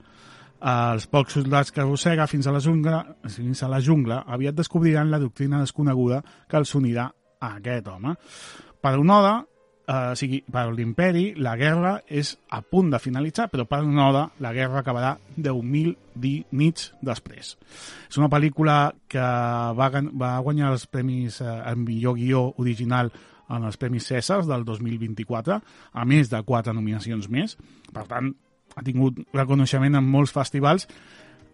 els pocs soldats que arrossega fins a la jungla, fins a la jungla aviat descobriran la doctrina desconeguda que els unirà a aquest home. Per Onoda, eh, o sigui, per l'imperi, la guerra és a punt de finalitzar, però per Onoda la guerra acabarà 10.000 nits després. És una pel·lícula que va, va guanyar els premis eh, el millor guió original en els Premis Cèsars del 2024, a més de quatre nominacions més. Per tant, ha tingut reconeixement en molts festivals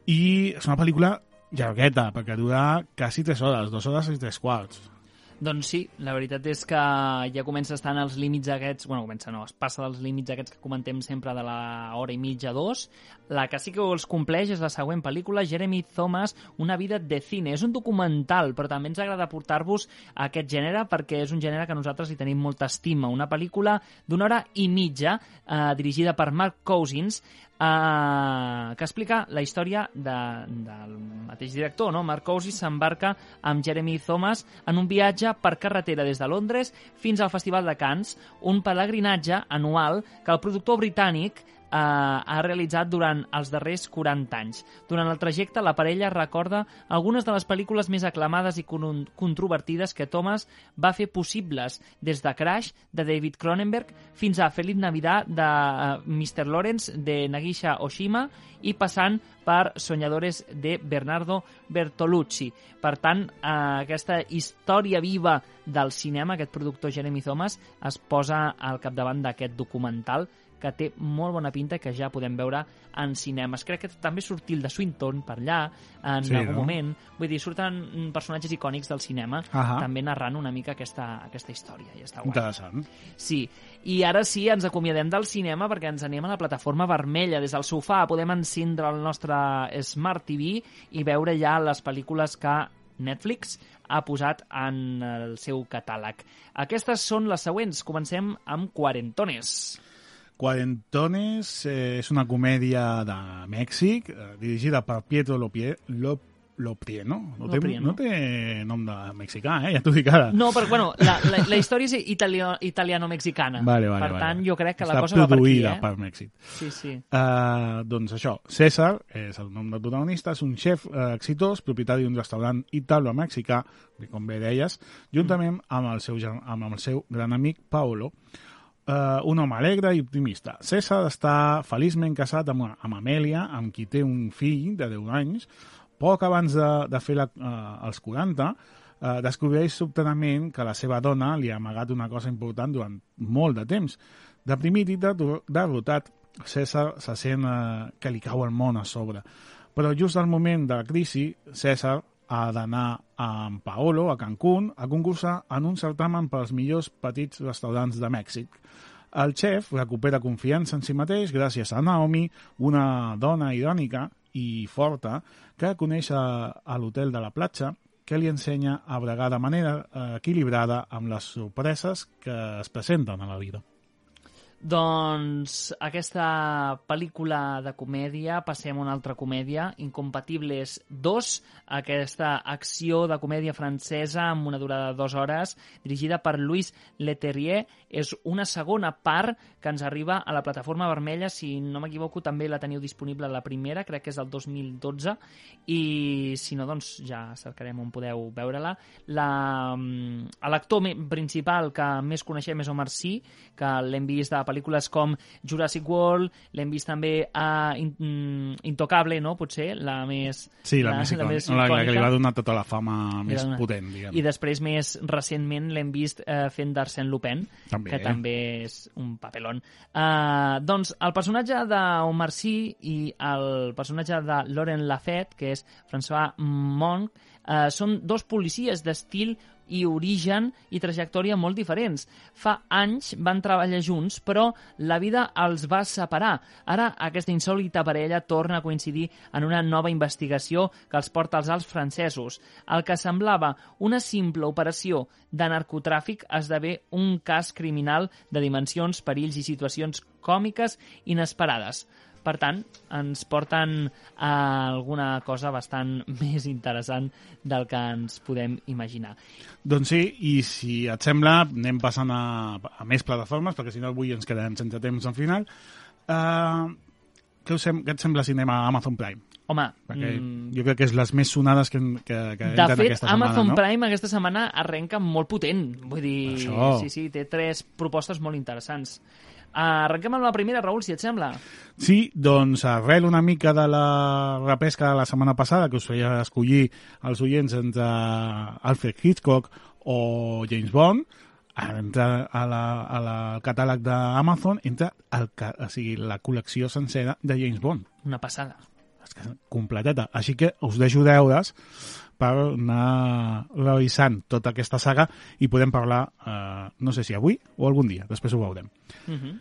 i és una pel·lícula llargueta, perquè dura quasi 3 hores, 2 hores i 3 quarts. Doncs sí, la veritat és que ja comença a estar en els límits aquests, bueno, comença no, es passa dels límits aquests que comentem sempre de la hora i mitja, dos. La que sí que els compleix és la següent pel·lícula, Jeremy Thomas, Una vida de cine. És un documental, però també ens agrada portar-vos aquest gènere perquè és un gènere que nosaltres hi tenim molta estima. Una pel·lícula d'una hora i mitja, eh, dirigida per Mark Cousins, eh, que explica la història de, del mateix director, no? Mark Cousins s'embarca amb Jeremy Thomas en un viatge per carretera des de Londres fins al Festival de Cannes, un pelegrinatge anual que el productor britànic eh, ha realitzat durant els darrers 40 anys. Durant el trajecte, la parella recorda algunes de les pel·lícules més aclamades i con controvertides que Thomas va fer possibles, des de Crash, de David Cronenberg, fins a Feliz Navidad, de uh, Mr. Lawrence, de Nagisha Oshima, i passant per Soñadores de Bernardo Bertolucci. Per tant, eh, aquesta història viva del cinema, aquest productor Jeremy Thomas, es posa al capdavant d'aquest documental que té molt bona pinta que ja podem veure en cinemes. Crec que també sortir el de Swinton per allà en sí, algun no? moment. Vull dir, surten personatges icònics del cinema uh -huh. també narrant una mica aquesta, aquesta història. I està guai. Interessant. Sí. I ara sí, ens acomiadem del cinema perquè ens anem a la plataforma vermella. Des del sofà podem encendre el nostre Smart TV i veure ja les pel·lícules que Netflix ha posat en el seu catàleg. Aquestes són les següents. Comencem amb Quarentones. Cuarentones eh, és una comèdia de Mèxic, eh, dirigida per Pietro Lopie, Lop, Lo Prieno. No, té, no té nom de mexicà, eh? Ja t'ho dic ara. No, però bueno, la, la, la història és italiano- italiano-mexicana. Vale, vale, per vale. tant, jo crec que Està la cosa va per aquí, produïda eh? per Mèxic. Sí, sí. Uh, doncs això, César és el nom del protagonista, és un xef uh, exitós, propietari d'un restaurant italo-mexicà, com bé deies, juntament amb el seu, amb el seu gran amic Paolo, uh, un home alegre i optimista. César està feliçment casat amb, amb Amèlia, amb qui té un fill de 10 anys, poc abans de, de fer la, uh, els 40, eh, descobreix sobtadament que la seva dona li ha amagat una cosa important durant molt de temps. Deprimit i derro- derrotat, César se sent eh, que li cau el món a sobre. Però just al moment de la crisi, César ha d'anar amb Paolo a Cancún a concursar en un certamen pels millors petits restaurants de Mèxic. El xef recupera confiança en si mateix gràcies a Naomi, una dona irònica i forta que coneix a, a l'hotel de la platja que li ensenya a bregar de manera equilibrada amb les sorpreses que es presenten a la vida. Doncs aquesta pel·lícula de comèdia, passem a una altra comèdia, Incompatibles 2, aquesta acció de comèdia francesa amb una durada de dues hores, dirigida per Louis Leterrier. És una segona part que ens arriba a la plataforma vermella, si no m'equivoco també la teniu disponible la primera, crec que és del 2012, i si no, doncs ja cercarem on podeu veure-la. La- mm, L'actor principal que més coneixem és Omar Sy, que l'hem vist a pel·lícules com Jurassic World, l'hem vist també a In mm, Intocable, no? Potser, la més... Sí, la, <laughs> més, icònica, la, la que li va donar tota la fama més una- potent, diguem. I després, més recentment, l'hem vist eh, fent d'Arsène Lupin, També. que també és un papelón. Uh, doncs el personatge d'Omar Sy i el personatge de Laurent Lafette, que és François Monk, uh, són dos policies d'estil i origen i trajectòria molt diferents. Fa anys van treballar junts, però la vida els va separar. Ara aquesta insòlita parella torna a coincidir en una nova investigació que els porta als Alps francesos. El que semblava una simple operació de narcotràfic esdevé un cas criminal de dimensions, perills i situacions còmiques inesperades. Per tant, ens porten a alguna cosa bastant <laughs> més interessant del que ens podem imaginar. Doncs sí, i si et sembla, anem passant a, a més plataformes, perquè si no avui ens quedem sense temps al final. Uh, què, us sem què et sembla si anem a Amazon Prime? Home, Perquè mm, jo crec que és les més sonades que, que, que de fet, aquesta setmana, Amazon no? Prime aquesta setmana arrenca molt potent. Vull dir, Això. sí, sí, té tres propostes molt interessants. Arrenquem amb la primera, Raül, si et sembla. Sí, doncs arrel una mica de la repesca de la setmana passada, que us feia escollir els oients entre Alfred Hitchcock o James Bond, entra a la, a la, al catàleg d'Amazon, entra el, o sigui, la col·lecció sencera de James Bond. Una passada. És que completeta. Així que us deixo deures per anar revisant tota aquesta saga i podem parlar, eh, no sé si avui o algun dia, després ho veurem. Uh -huh.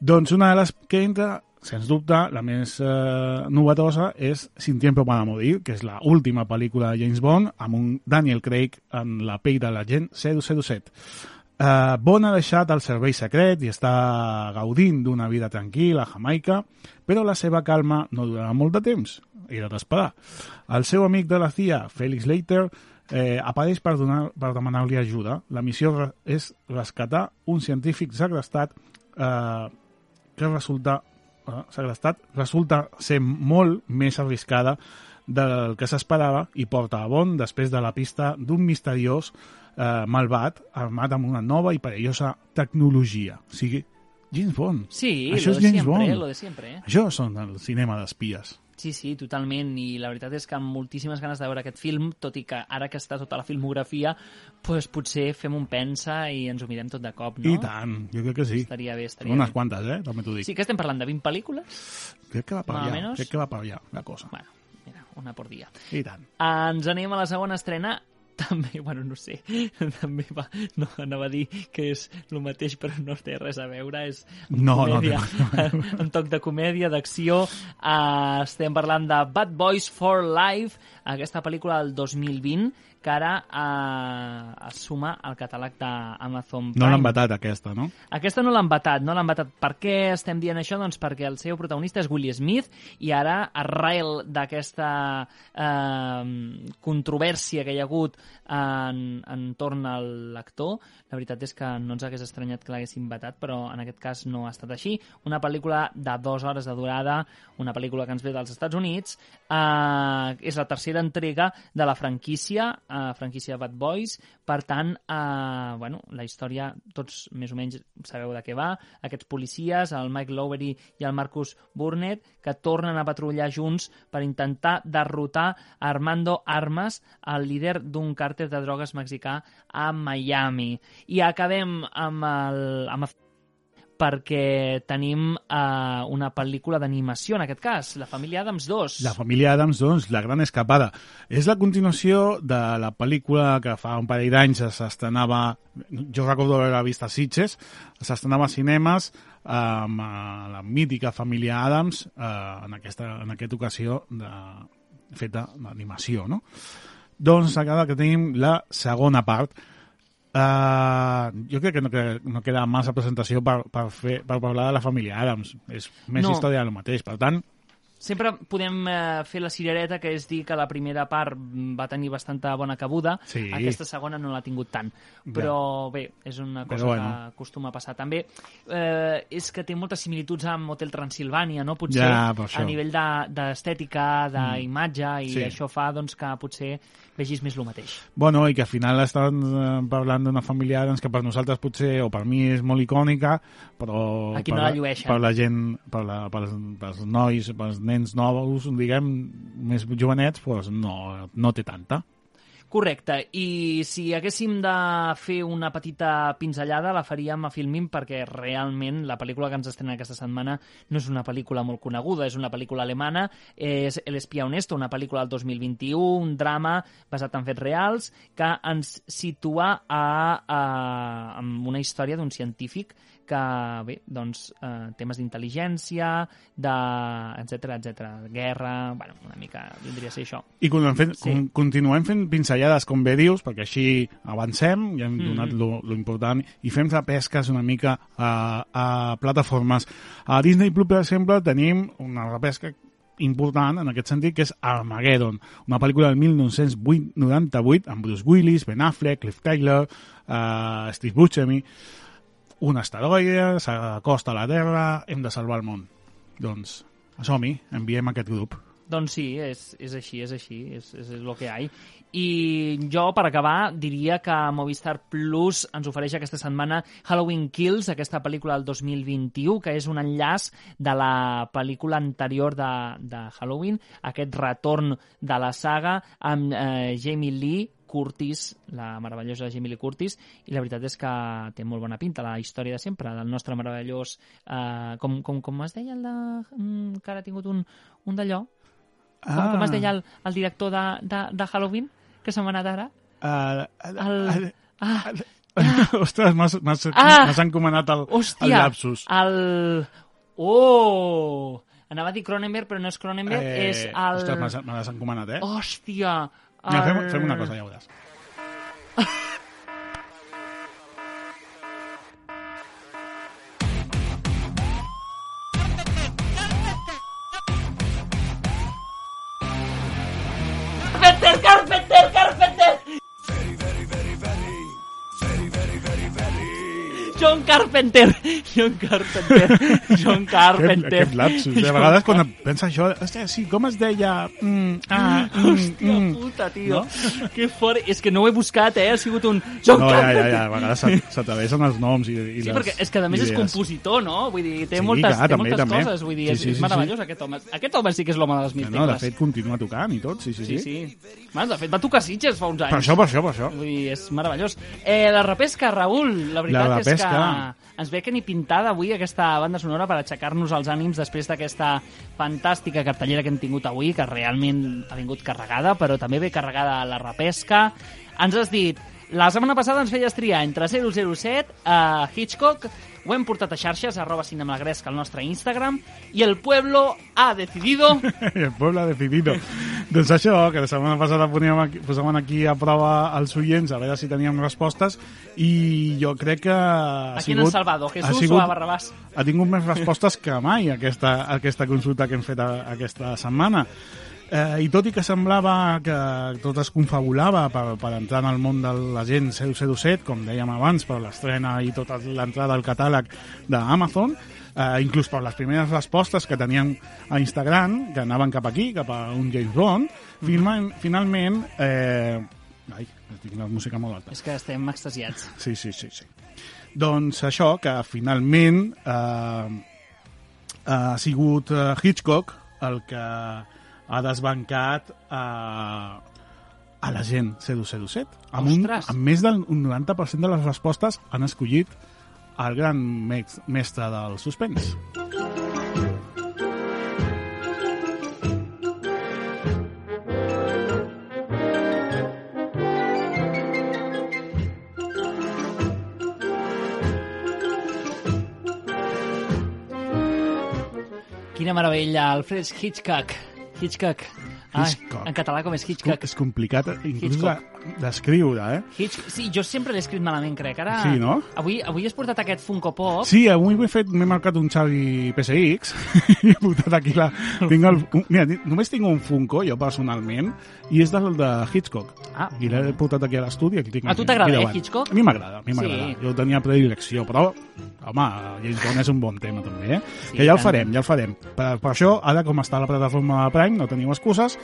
Doncs una de les que entra, sens dubte, la més eh, novetosa és Sin tiempo para morir, que és la última pel·lícula de James Bond, amb un Daniel Craig en la pell de l'agent 007. Uh, Bond ha deixat el servei secret i està gaudint d'una vida tranquil·la a Jamaica, però la seva calma no durarà molt de temps. Era d'esperar. El seu amic de la CIA, Felix Leiter, eh, apareix per, donar, per demanar-li ajuda. La missió re- és rescatar un científic segrestat eh, que resulta eh, segrestat resulta ser molt més arriscada del que s'esperava i porta a Bond després de la pista d'un misteriós eh, malvat armat amb una nova i perillosa tecnologia. O sigui, James Bond. Sí, Això lo és de James siempre, Bond. lo de siempre. Eh? Això són el cinema d'espies. Sí, sí, totalment, i la veritat és que amb moltíssimes ganes de veure aquest film, tot i que ara que està tota la filmografia, pues, potser fem un pensa i ens ho mirem tot de cop, no? I tant, jo crec que sí. Estaria bé, estaria Unes bé. quantes, eh? També t'ho dic. Sí que estem parlant de 20 pel·lícules? Crec que va per allà. menos. Crec que va per allà, la cosa. Bueno, mira, una por dia. I tant. Ens anem a la segona estrena també, bueno, no sé, <laughs> també va, no, anava a dir que és el mateix, però no té res a veure, és No, no té comèdia, <laughs> un toc de comèdia, d'acció, uh, estem parlant de Bad Boys for Life, aquesta pel·lícula del 2020 que ara eh, es suma al catàleg d'Amazon Prime. No l'han vetat, aquesta, no? Aquesta no l'han vetat, no l'han vetat. Per què estem dient això? Doncs perquè el seu protagonista és Will Smith i ara, arrel d'aquesta eh, controvèrsia que hi ha hagut en, entorn a l'actor, la veritat és que no ens hagués estranyat que l'haguessin vetat, però en aquest cas no ha estat així. Una pel·lícula de dues hores de durada, una pel·lícula que ens ve dels Estats Units, eh, és la tercera entrega de la franquícia, eh, franquícia Bad Boys, per tant, eh, bueno, la història, tots més o menys sabeu de què va, aquests policies, el Mike Lowery i el Marcus Burnett, que tornen a patrullar junts per intentar derrotar Armando Armas, el líder d'un càrter de drogues mexicà a Miami. I acabem amb el, amb el perquè tenim eh, una pel·lícula d'animació, en aquest cas, La família Adams 2. La família Adams, doncs, La gran escapada. És la continuació de la pel·lícula que fa un parell d'anys s'estrenava, jo recordo haver vist a Sitges, s'estrenava a cinemes amb eh, la mítica família Adams, eh, en, aquesta, en aquesta ocasió de, feta d'animació, no? Doncs acaba que tenim la segona part, Uh, jo crec que no, que no queda massa presentació per, per, fer, per parlar de la família Adams. És més No. història del mateix. Per tant, Sempre podem eh, fer la cirereta, que és dir que la primera part mm, va tenir bastanta bona cabuda, Sí. aquesta segona no l'ha tingut tant. Però bé, és una cosa Però bueno. que acostuma a passar. També eh, és que té moltes similituds amb Hotel Transilvània, no? Potser Ja, a nivell de- d'estètica, d'imatge, i Sí. això fa doncs, que potser vegis més el mateix. Bueno, i que al final estan eh, parlant d'una família Adams que per nosaltres potser, o per mi és molt icònica, però Aquí per, no la llueixen. per la gent, per, la, per, pels nois, pels nens nous, diguem, més jovenets, doncs no, no té tanta. Correcte, i si haguéssim de fer una petita pinzellada la faríem a Filmin perquè realment la pel·lícula que ens estrena aquesta setmana no és una pel·lícula molt coneguda, és una pel·lícula alemana, és El espia honesto, una pel·lícula del 2021, un drama basat en fets reals que ens situa a, a, en una història d'un científic que, bé, doncs, eh, temes d'intel·ligència, de, etc etc, guerra, bueno, una mica vindria a ser això. I continuem fent, Sí. continuem fent pinzellades, com bé dius, perquè així avancem, ja hem Mm. donat lo, lo important, i fem repesques una mica a, a plataformes. A Disney Plus, per exemple, tenim una repesca important en aquest sentit, que és Armageddon, una pel·lícula del 1998 amb Bruce Willis, Ben Affleck, Cliff Taylor, uh, Steve Buscemi, un asteroide s'acosta a la Terra, hem de salvar el món. Doncs, som-hi, enviem aquest grup. Doncs sí, és, és així, és així, és, és, és el que hi ha. I jo, per acabar, diria que Movistar Plus ens ofereix aquesta setmana Halloween Kills, aquesta pel·lícula del 2021, que és un enllaç de la pel·lícula anterior de, de Halloween, aquest retorn de la saga amb eh, Jamie Lee Curtis, la meravellosa Jamie Lee Curtis, i la veritat és que té molt bona pinta la història de sempre, del nostre meravellós... Eh, com, com, com es deia el de... mm, que ara ha tingut un, un d'allò? Com, Ah. com es deia el, el director de, de, de Halloween, que se m'ha anat ara? Uh, El... Ah, <laughs> Ostres, m'has m'has- Ah! m'has encomanat el, el hòstia! lapsus. El... Oh! Anava a dir Cronenberg, però no és Cronenberg, és el... Ostres, me l'has encomanat, eh? Hòstia! Mira, fem, el- fem una cosa, ja ho veuràs. Carpenter, Carpenter, Carpenter! John Carpenter! <laughs> John Carpenter! <laughs> John Aquest, Carpenter! aquest lapsus. De vegades, quan pensa això, hòstia, sí, com es deia? Mm, ah, mm, Hòstia mm. puta, tio. No? Que fort. És que no ho he buscat, eh? Ha sigut un... John No, ja, Carpenter! ja, ja, a vegades s'at- s'atravessen els noms i, i Sí, les perquè és que a més és idees. compositor, no? Vull dir, té Sí, moltes, clar, té també, moltes també. coses. Vull dir, Sí, és, sí, és sí, meravellós aquest home. Aquest home sí que és l'home de les mil No, no, de fet, continua tocant i tot, sí, sí, sí. Sí, sí. Bueno, de fet, va tocar Sitges fa uns anys. Per això, per això, per això. Vull dir, és meravellós. Eh, la repesca, Raül, la veritat La és que repesca. ens ve que ni pintada avui aquesta banda sonora per aixecar-nos els ànims després d'aquesta fantàstica cartellera que hem tingut avui, que realment ha vingut carregada, però també ve carregada la repesca. Ens has dit La setmana passada ens feies triar entre 007, a Hitchcock, ho hem portat a xarxes, arroba cinemalgresc al nostre Instagram, i el pueblo ha decidido... <laughs> el pueblo ha decidido. doncs això, que la setmana passada poníem aquí, posàvem aquí a prova els oients, a veure si teníem respostes, i jo crec que ha A quin sigut... han salvado, Jesús ha sigut, o a Barrabàs? Ha tingut més respostes que mai aquesta, aquesta consulta que hem fet a, aquesta setmana. Eh, I tot i que semblava que tot es confabulava per, per entrar en el món de l'agent 007, com dèiem abans, per l'estrena i tota l'entrada al catàleg d'Amazon, eh, inclús per les primeres respostes que tenien a Instagram, que anaven cap aquí, cap a un James Bond, final, finalment... Eh, ai, tinc la música molt alta. És que estem extasiats. Sí, sí, sí, sí. Doncs això, que finalment eh, ha sigut eh, Hitchcock el que ha desbancat a, a la gent 007. Amb, un, Ostres! amb més del 90% de les respostes han escollit el gran mestre del suspens. Quina meravella, Alfred Hitchcock. Hitchcock. Ai, Hitchcock. en català com és Hitchcock? És complicat inclús Hitchcock. De- d'escriure, eh? Hitch... Sí, jo sempre l'he escrit malament, crec. Ara... Sí, no? Avui, avui has portat aquest Funko Pop. Sí, avui m'he fet, m'he marcat un Xavi PSX <laughs> i he portat aquí la... <laughs> Tinc el, un, mira, només tinc un Funko, jo personalment, i és del de Hitchcock. Ah. I l'he portat aquí a l'estudi. el A tu t'agrada, eh. Hitchcock? A mi m'agrada, a mi Sí. m'agrada. Jo tenia predilecció, però, home, James Bond és un bon tema, també, eh? Sí, que ja el farem, ja el farem. Per, per això, ara, com està la plataforma de Prime, no tenim excuses,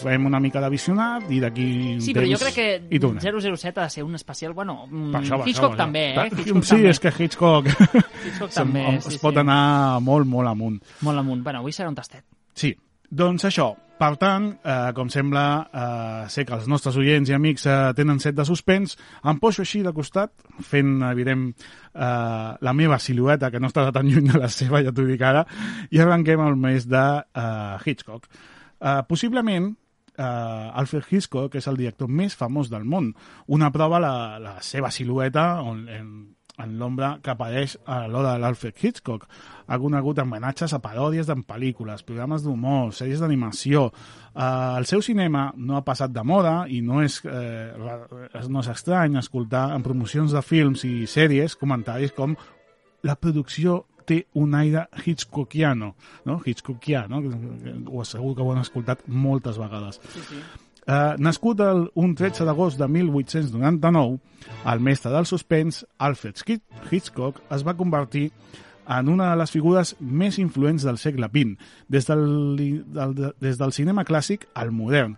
fem una mica de visionat i d'aquí Sí, però jo crec hi que tornem. 007 ha de ser un especial... Bueno, mm, Per això, per Hitchcock això, també, eh? Hitchcock sí, també. és que Hitchcock, <laughs> Hitchcock també, es sí, pot sí. anar molt, molt amunt. Molt amunt. Bueno, avui serà un tastet. Sí, doncs això. Per tant, eh, com sembla, eh, sé que els nostres oients i amics eh, tenen set de suspens, em poso així de costat, fent evident eh, la meva silueta, que no estarà tan lluny de la seva, ja t'ho dic ara, i arrenquem el mes de eh, Hitchcock. Eh, possiblement, eh, Alfred Hitchcock és el director més famós del món. Una prova la, la seva silueta on, en, en l'ombra que apareix a l'hora de l'Alfred Hitchcock. Ha conegut homenatges a paròdies en pel·lícules, programes d'humor, sèries d'animació. Eh, el seu cinema no ha passat de moda i no és, eh, no és estrany escoltar en promocions de films i sèries comentaris com la producció té un aire Hitchcockiano, no? Hitchcockiano, que- ho segur que ho han escoltat moltes vegades. Sí, sí. Uh, nascut el, un 13 d'agost de 1899, el mestre del suspens, Alfred Hitch- Hitchcock, es va convertir en una de les figures més influents del segle XX, des del, del, des del cinema clàssic al modern.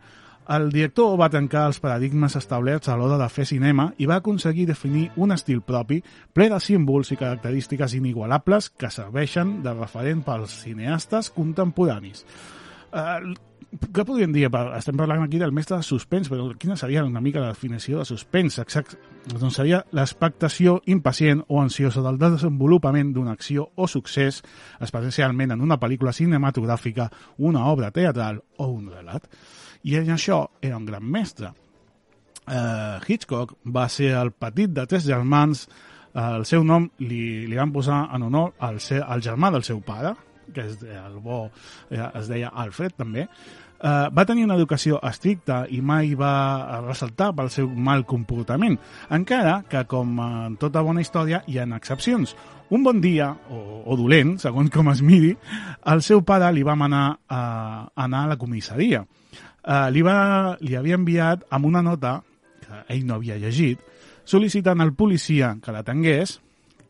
El director va tancar els paradigmes establerts a l'hora de fer cinema i va aconseguir definir un estil propi ple de símbols i característiques inigualables que serveixen de referent pels cineastes contemporanis. Uh, què podríem dir? Estem parlant aquí del mestre de suspens, però quina seria una mica la definició de suspens? Exact, doncs seria l'expectació impacient o ansiosa del desenvolupament d'una acció o succés, especialment en una pel·lícula cinematogràfica, una obra teatral o un relat. I en això era un gran mestre. Uh, Hitchcock va ser el petit de tres germans. Uh, el seu nom li, li van posar en honor al, ser, al germà del seu pare, que és el bo, eh, es deia Alfred també. Uh, va tenir una educació estricta i mai va ressaltar pel seu mal comportament, encara que, com en tota bona història, hi ha excepcions. Un bon dia, o, o dolent, segons com es miri, el seu pare li va manar a anar a la comissaria. Uh, li, va, li havia enviat amb una nota que ell no havia llegit, sol·licitant al policia que la tingués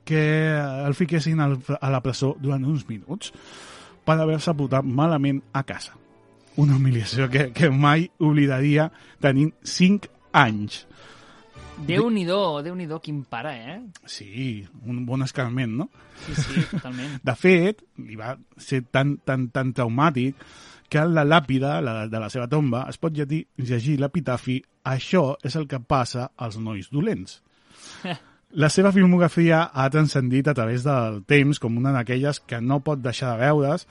que el fiquessin al, a la presó durant uns minuts per haver-se portat malament a casa. Una humiliació que, que mai oblidaria tenint 5 anys. Déu-n'hi-do, déu nhi déu quin pare, eh? Sí, un bon escarment, no? Sí, sí, totalment. De fet, li va ser tan, tan, tan traumàtic que en la làpida la, de la seva tomba es pot llegir, llegir l'epitafi «Això és el que passa als nois dolents». <laughs> La seva filmografia ha transcendit a través del temps com una d'aquelles que no pot deixar de veure's,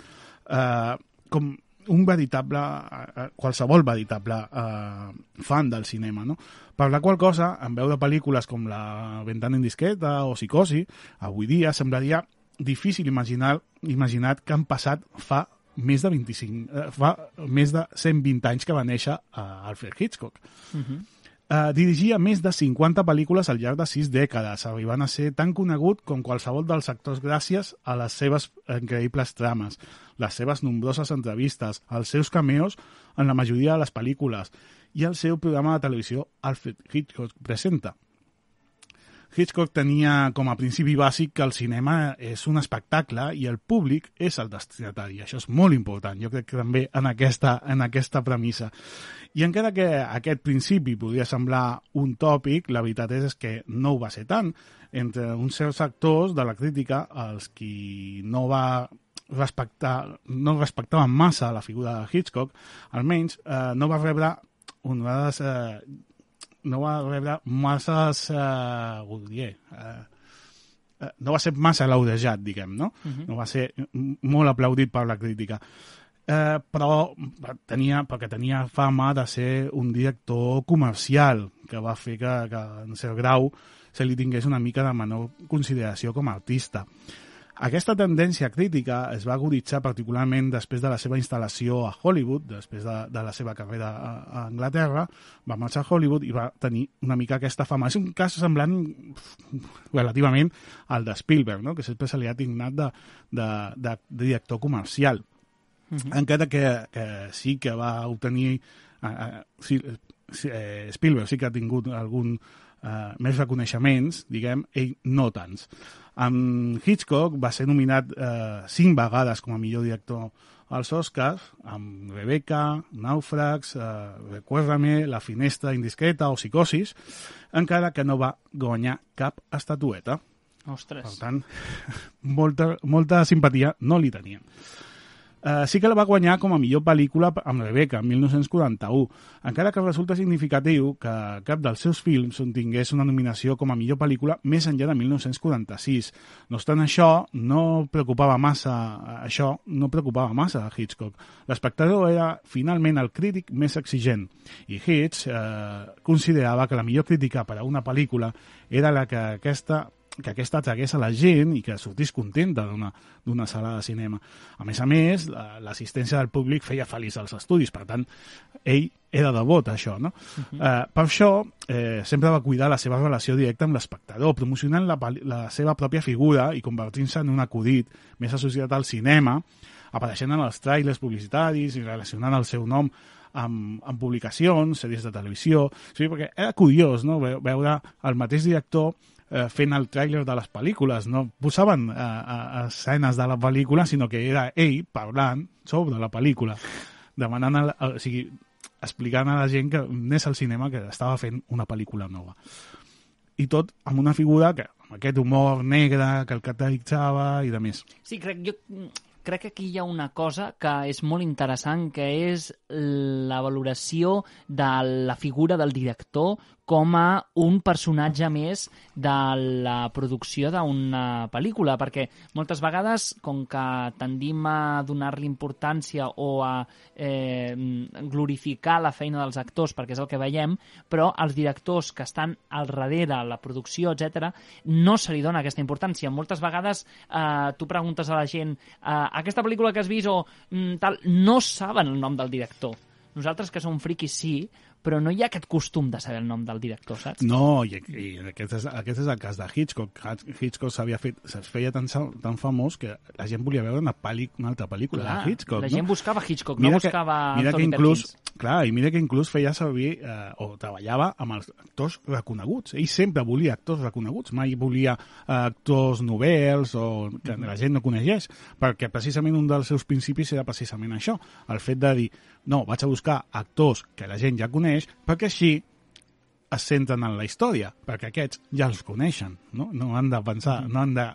eh, com un veritable, eh, qualsevol veritable eh, fan del cinema, no? Per la qual cosa, en veure pel·lícules com La ventana indiscreta o Psicosi, avui dia semblaria difícil imaginar, imaginar que han passat fa més de 25, eh, fa més de 120 anys que va néixer eh, Alfred Hitchcock. Uh -huh. Eh, dirigia més de 50 pel·lícules al llarg de 6 dècades, arribant a ser tan conegut com qualsevol dels actors gràcies a les seves increïbles trames, les seves nombroses entrevistes, els seus cameos en la majoria de les pel·lícules i el seu programa de televisió Alfred Hitchcock Presenta. Hitchcock tenia com a principi bàsic que el cinema és un espectacle i el públic és el destinatari. Això és molt important, jo crec que també en aquesta, en aquesta premissa. I encara que aquest principi podria semblar un tòpic, la veritat és que no ho va ser tant. Entre uns certs actors de la crítica, els qui no va respectar, no respectaven massa la figura de Hitchcock, almenys eh, no va rebre honrades eh, no va rebre masses eh, dir, eh, eh, no va ser massa laudejat, diguem, no? Uh -huh. No va ser molt aplaudit per la crítica. Eh, però tenia, perquè tenia fama de ser un director comercial que va fer que, que en cert grau se li tingués una mica de menor consideració com a artista. Aquesta tendència crítica es va aguditzar particularment després de la seva instal·lació a Hollywood, després de, de la seva carrera a, a Anglaterra, va marxar a Hollywood i va tenir una mica aquesta fama. És un cas semblant relativament al de Spielberg, no? que sempre se li ha tignat de, de, de, de director comercial. Uh -huh. Encara que, que sí que va obtenir... Eh, sí, eh, Spielberg sí que ha tingut algun eh, més reconeixements, diguem, ell no tants. Amb Hitchcock va ser nominat eh, cinc vegades com a millor director als Oscars, amb Rebecca, Nàufrags, eh, Recuérdame, La finestra indiscreta o Psicosis, encara que no va guanyar cap estatueta. Ostres. Per tant, <laughs> molta, molta simpatia no li tenien. Uh, sí que la va guanyar com a millor pel·lícula amb Rebecca, en 1941, encara que resulta significatiu que cap dels seus films tingués una nominació com a millor pel·lícula més enllà de 1946. No obstant això, no preocupava massa això no preocupava massa a Hitchcock. L'espectador era finalment el crític més exigent i Hitch eh, considerava que la millor crítica per a una pel·lícula era la que aquesta que aquesta atragués a la gent i que sortís contenta d'una sala de cinema. A més a més, l'assistència del públic feia feliç als estudis, per tant, ell era de vot, això, no? Uh -huh. eh, per això, eh, sempre va cuidar la seva relació directa amb l'espectador, promocionant la, la seva pròpia figura i convertint-se en un acudit més associat al cinema, apareixent en els trailers publicitaris i relacionant el seu nom amb, amb publicacions, sèries de televisió... O sigui, perquè era curiós no? veure el mateix director eh, fent el tràiler de les pel·lícules. No posaven eh, eh, escenes de la pel·lícula, sinó que era ell parlant sobre la pel·lícula, demanant, el, o sigui, explicant a la gent que n'és al cinema que estava fent una pel·lícula nova. I tot amb una figura que, amb aquest humor negre que el caracteritzava i de més. Sí, crec, jo crec que aquí hi ha una cosa que és molt interessant, que és la valoració de la figura del director com a un personatge més de la producció d'una pel·lícula, perquè moltes vegades, com que tendim a donar-li importància o a eh, glorificar la feina dels actors, perquè és el que veiem, però els directors que estan al darrere, la producció, etc, no se li dona aquesta importància. Moltes vegades eh, tu preguntes a la gent eh, aquesta pel·lícula que has vist o mm, tal, no saben el nom del director. Nosaltres, que som friquis, sí, però no hi ha aquest costum de saber el nom del director, saps? No, i, i aquest, és, aquest és el cas de Hitchcock. Hitchcock s'havia fet, es feia tan, tan famós que la gent volia veure una, pel·li, una altra pel·lícula clar, de Hitchcock. La no? gent buscava Hitchcock, mira no buscava que, mira Anthony que inclús, Perkins. Clar, i mira que inclús feia servir eh, o treballava amb els actors reconeguts. Ell sempre volia actors reconeguts, mai volia eh, actors novells o que la gent no coneixés, perquè precisament un dels seus principis era precisament això, el fet de dir, no, vaig a buscar actors que la gent ja coneix, perquè així es centren en la història, perquè aquests ja els coneixen, no? No han de pensar, no han de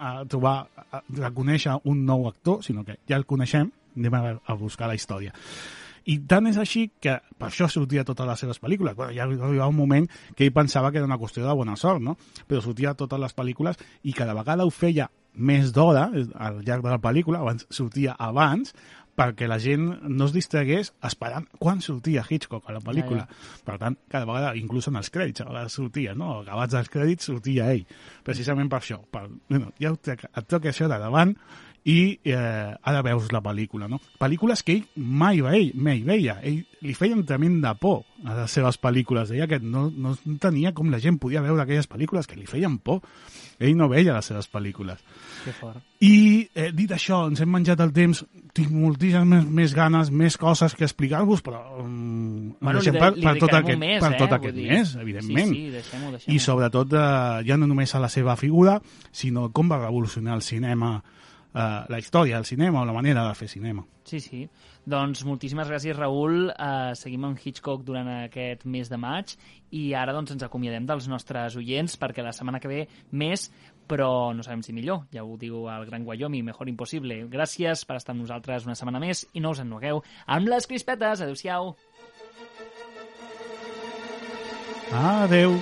a trobar, a reconèixer un nou actor, sinó que ja el coneixem, anem a, a buscar la història. I tant és així que per això sortia totes les seves pel·lícules. Bueno, ja arribava un moment que ell pensava que era una qüestió de bona sort, no? Però sortia totes les pel·lícules i cada vegada ho feia més d'hora al llarg de la pel·lícula, abans sortia abans, perquè la gent no es distragués esperant quan sortia Hitchcock a la pel·lícula. Ja, Per tant, cada vegada, inclús en els crèdits, a vegades sortia, no? Acabats els crèdits sortia ell, precisament per això. Per, bueno, ja et, et toca això de davant i eh, ara veus la pel·lícula, no? Pel·lícules que ell mai, veia, mai veia. Ell li feien tremenda por a les seves pel·lícules. Deia que no, no tenia com la gent podia veure aquelles pel·lícules que li feien por. Ell no veia les seves pel·lícules. Que fort. I eh, dit això, ens hem menjat el temps, tinc moltíssimes més, ganes, més coses que explicar-vos, però um, Bueno, deixem li, per, de- li per tot aquest, mes, per eh? tot Vull aquest mes, evidentment. Sí, sí, deixem-ho, deixem-ho. I sobretot eh, ja no només a la seva figura, sinó com va revolucionar el cinema, eh, la història del cinema o la manera de fer cinema. Sí, sí. Doncs moltíssimes gràcies, Raül. Uh, seguim amb Hitchcock durant aquest mes de maig i ara doncs, ens acomiadem dels nostres oients perquè la setmana que ve més, però no sabem si millor. Ja ho diu el Gran Wyoming, mejor impossible. Gràcies per estar amb nosaltres una setmana més i no us ennuegueu amb les crispetes. Adéu-siau. Adeu!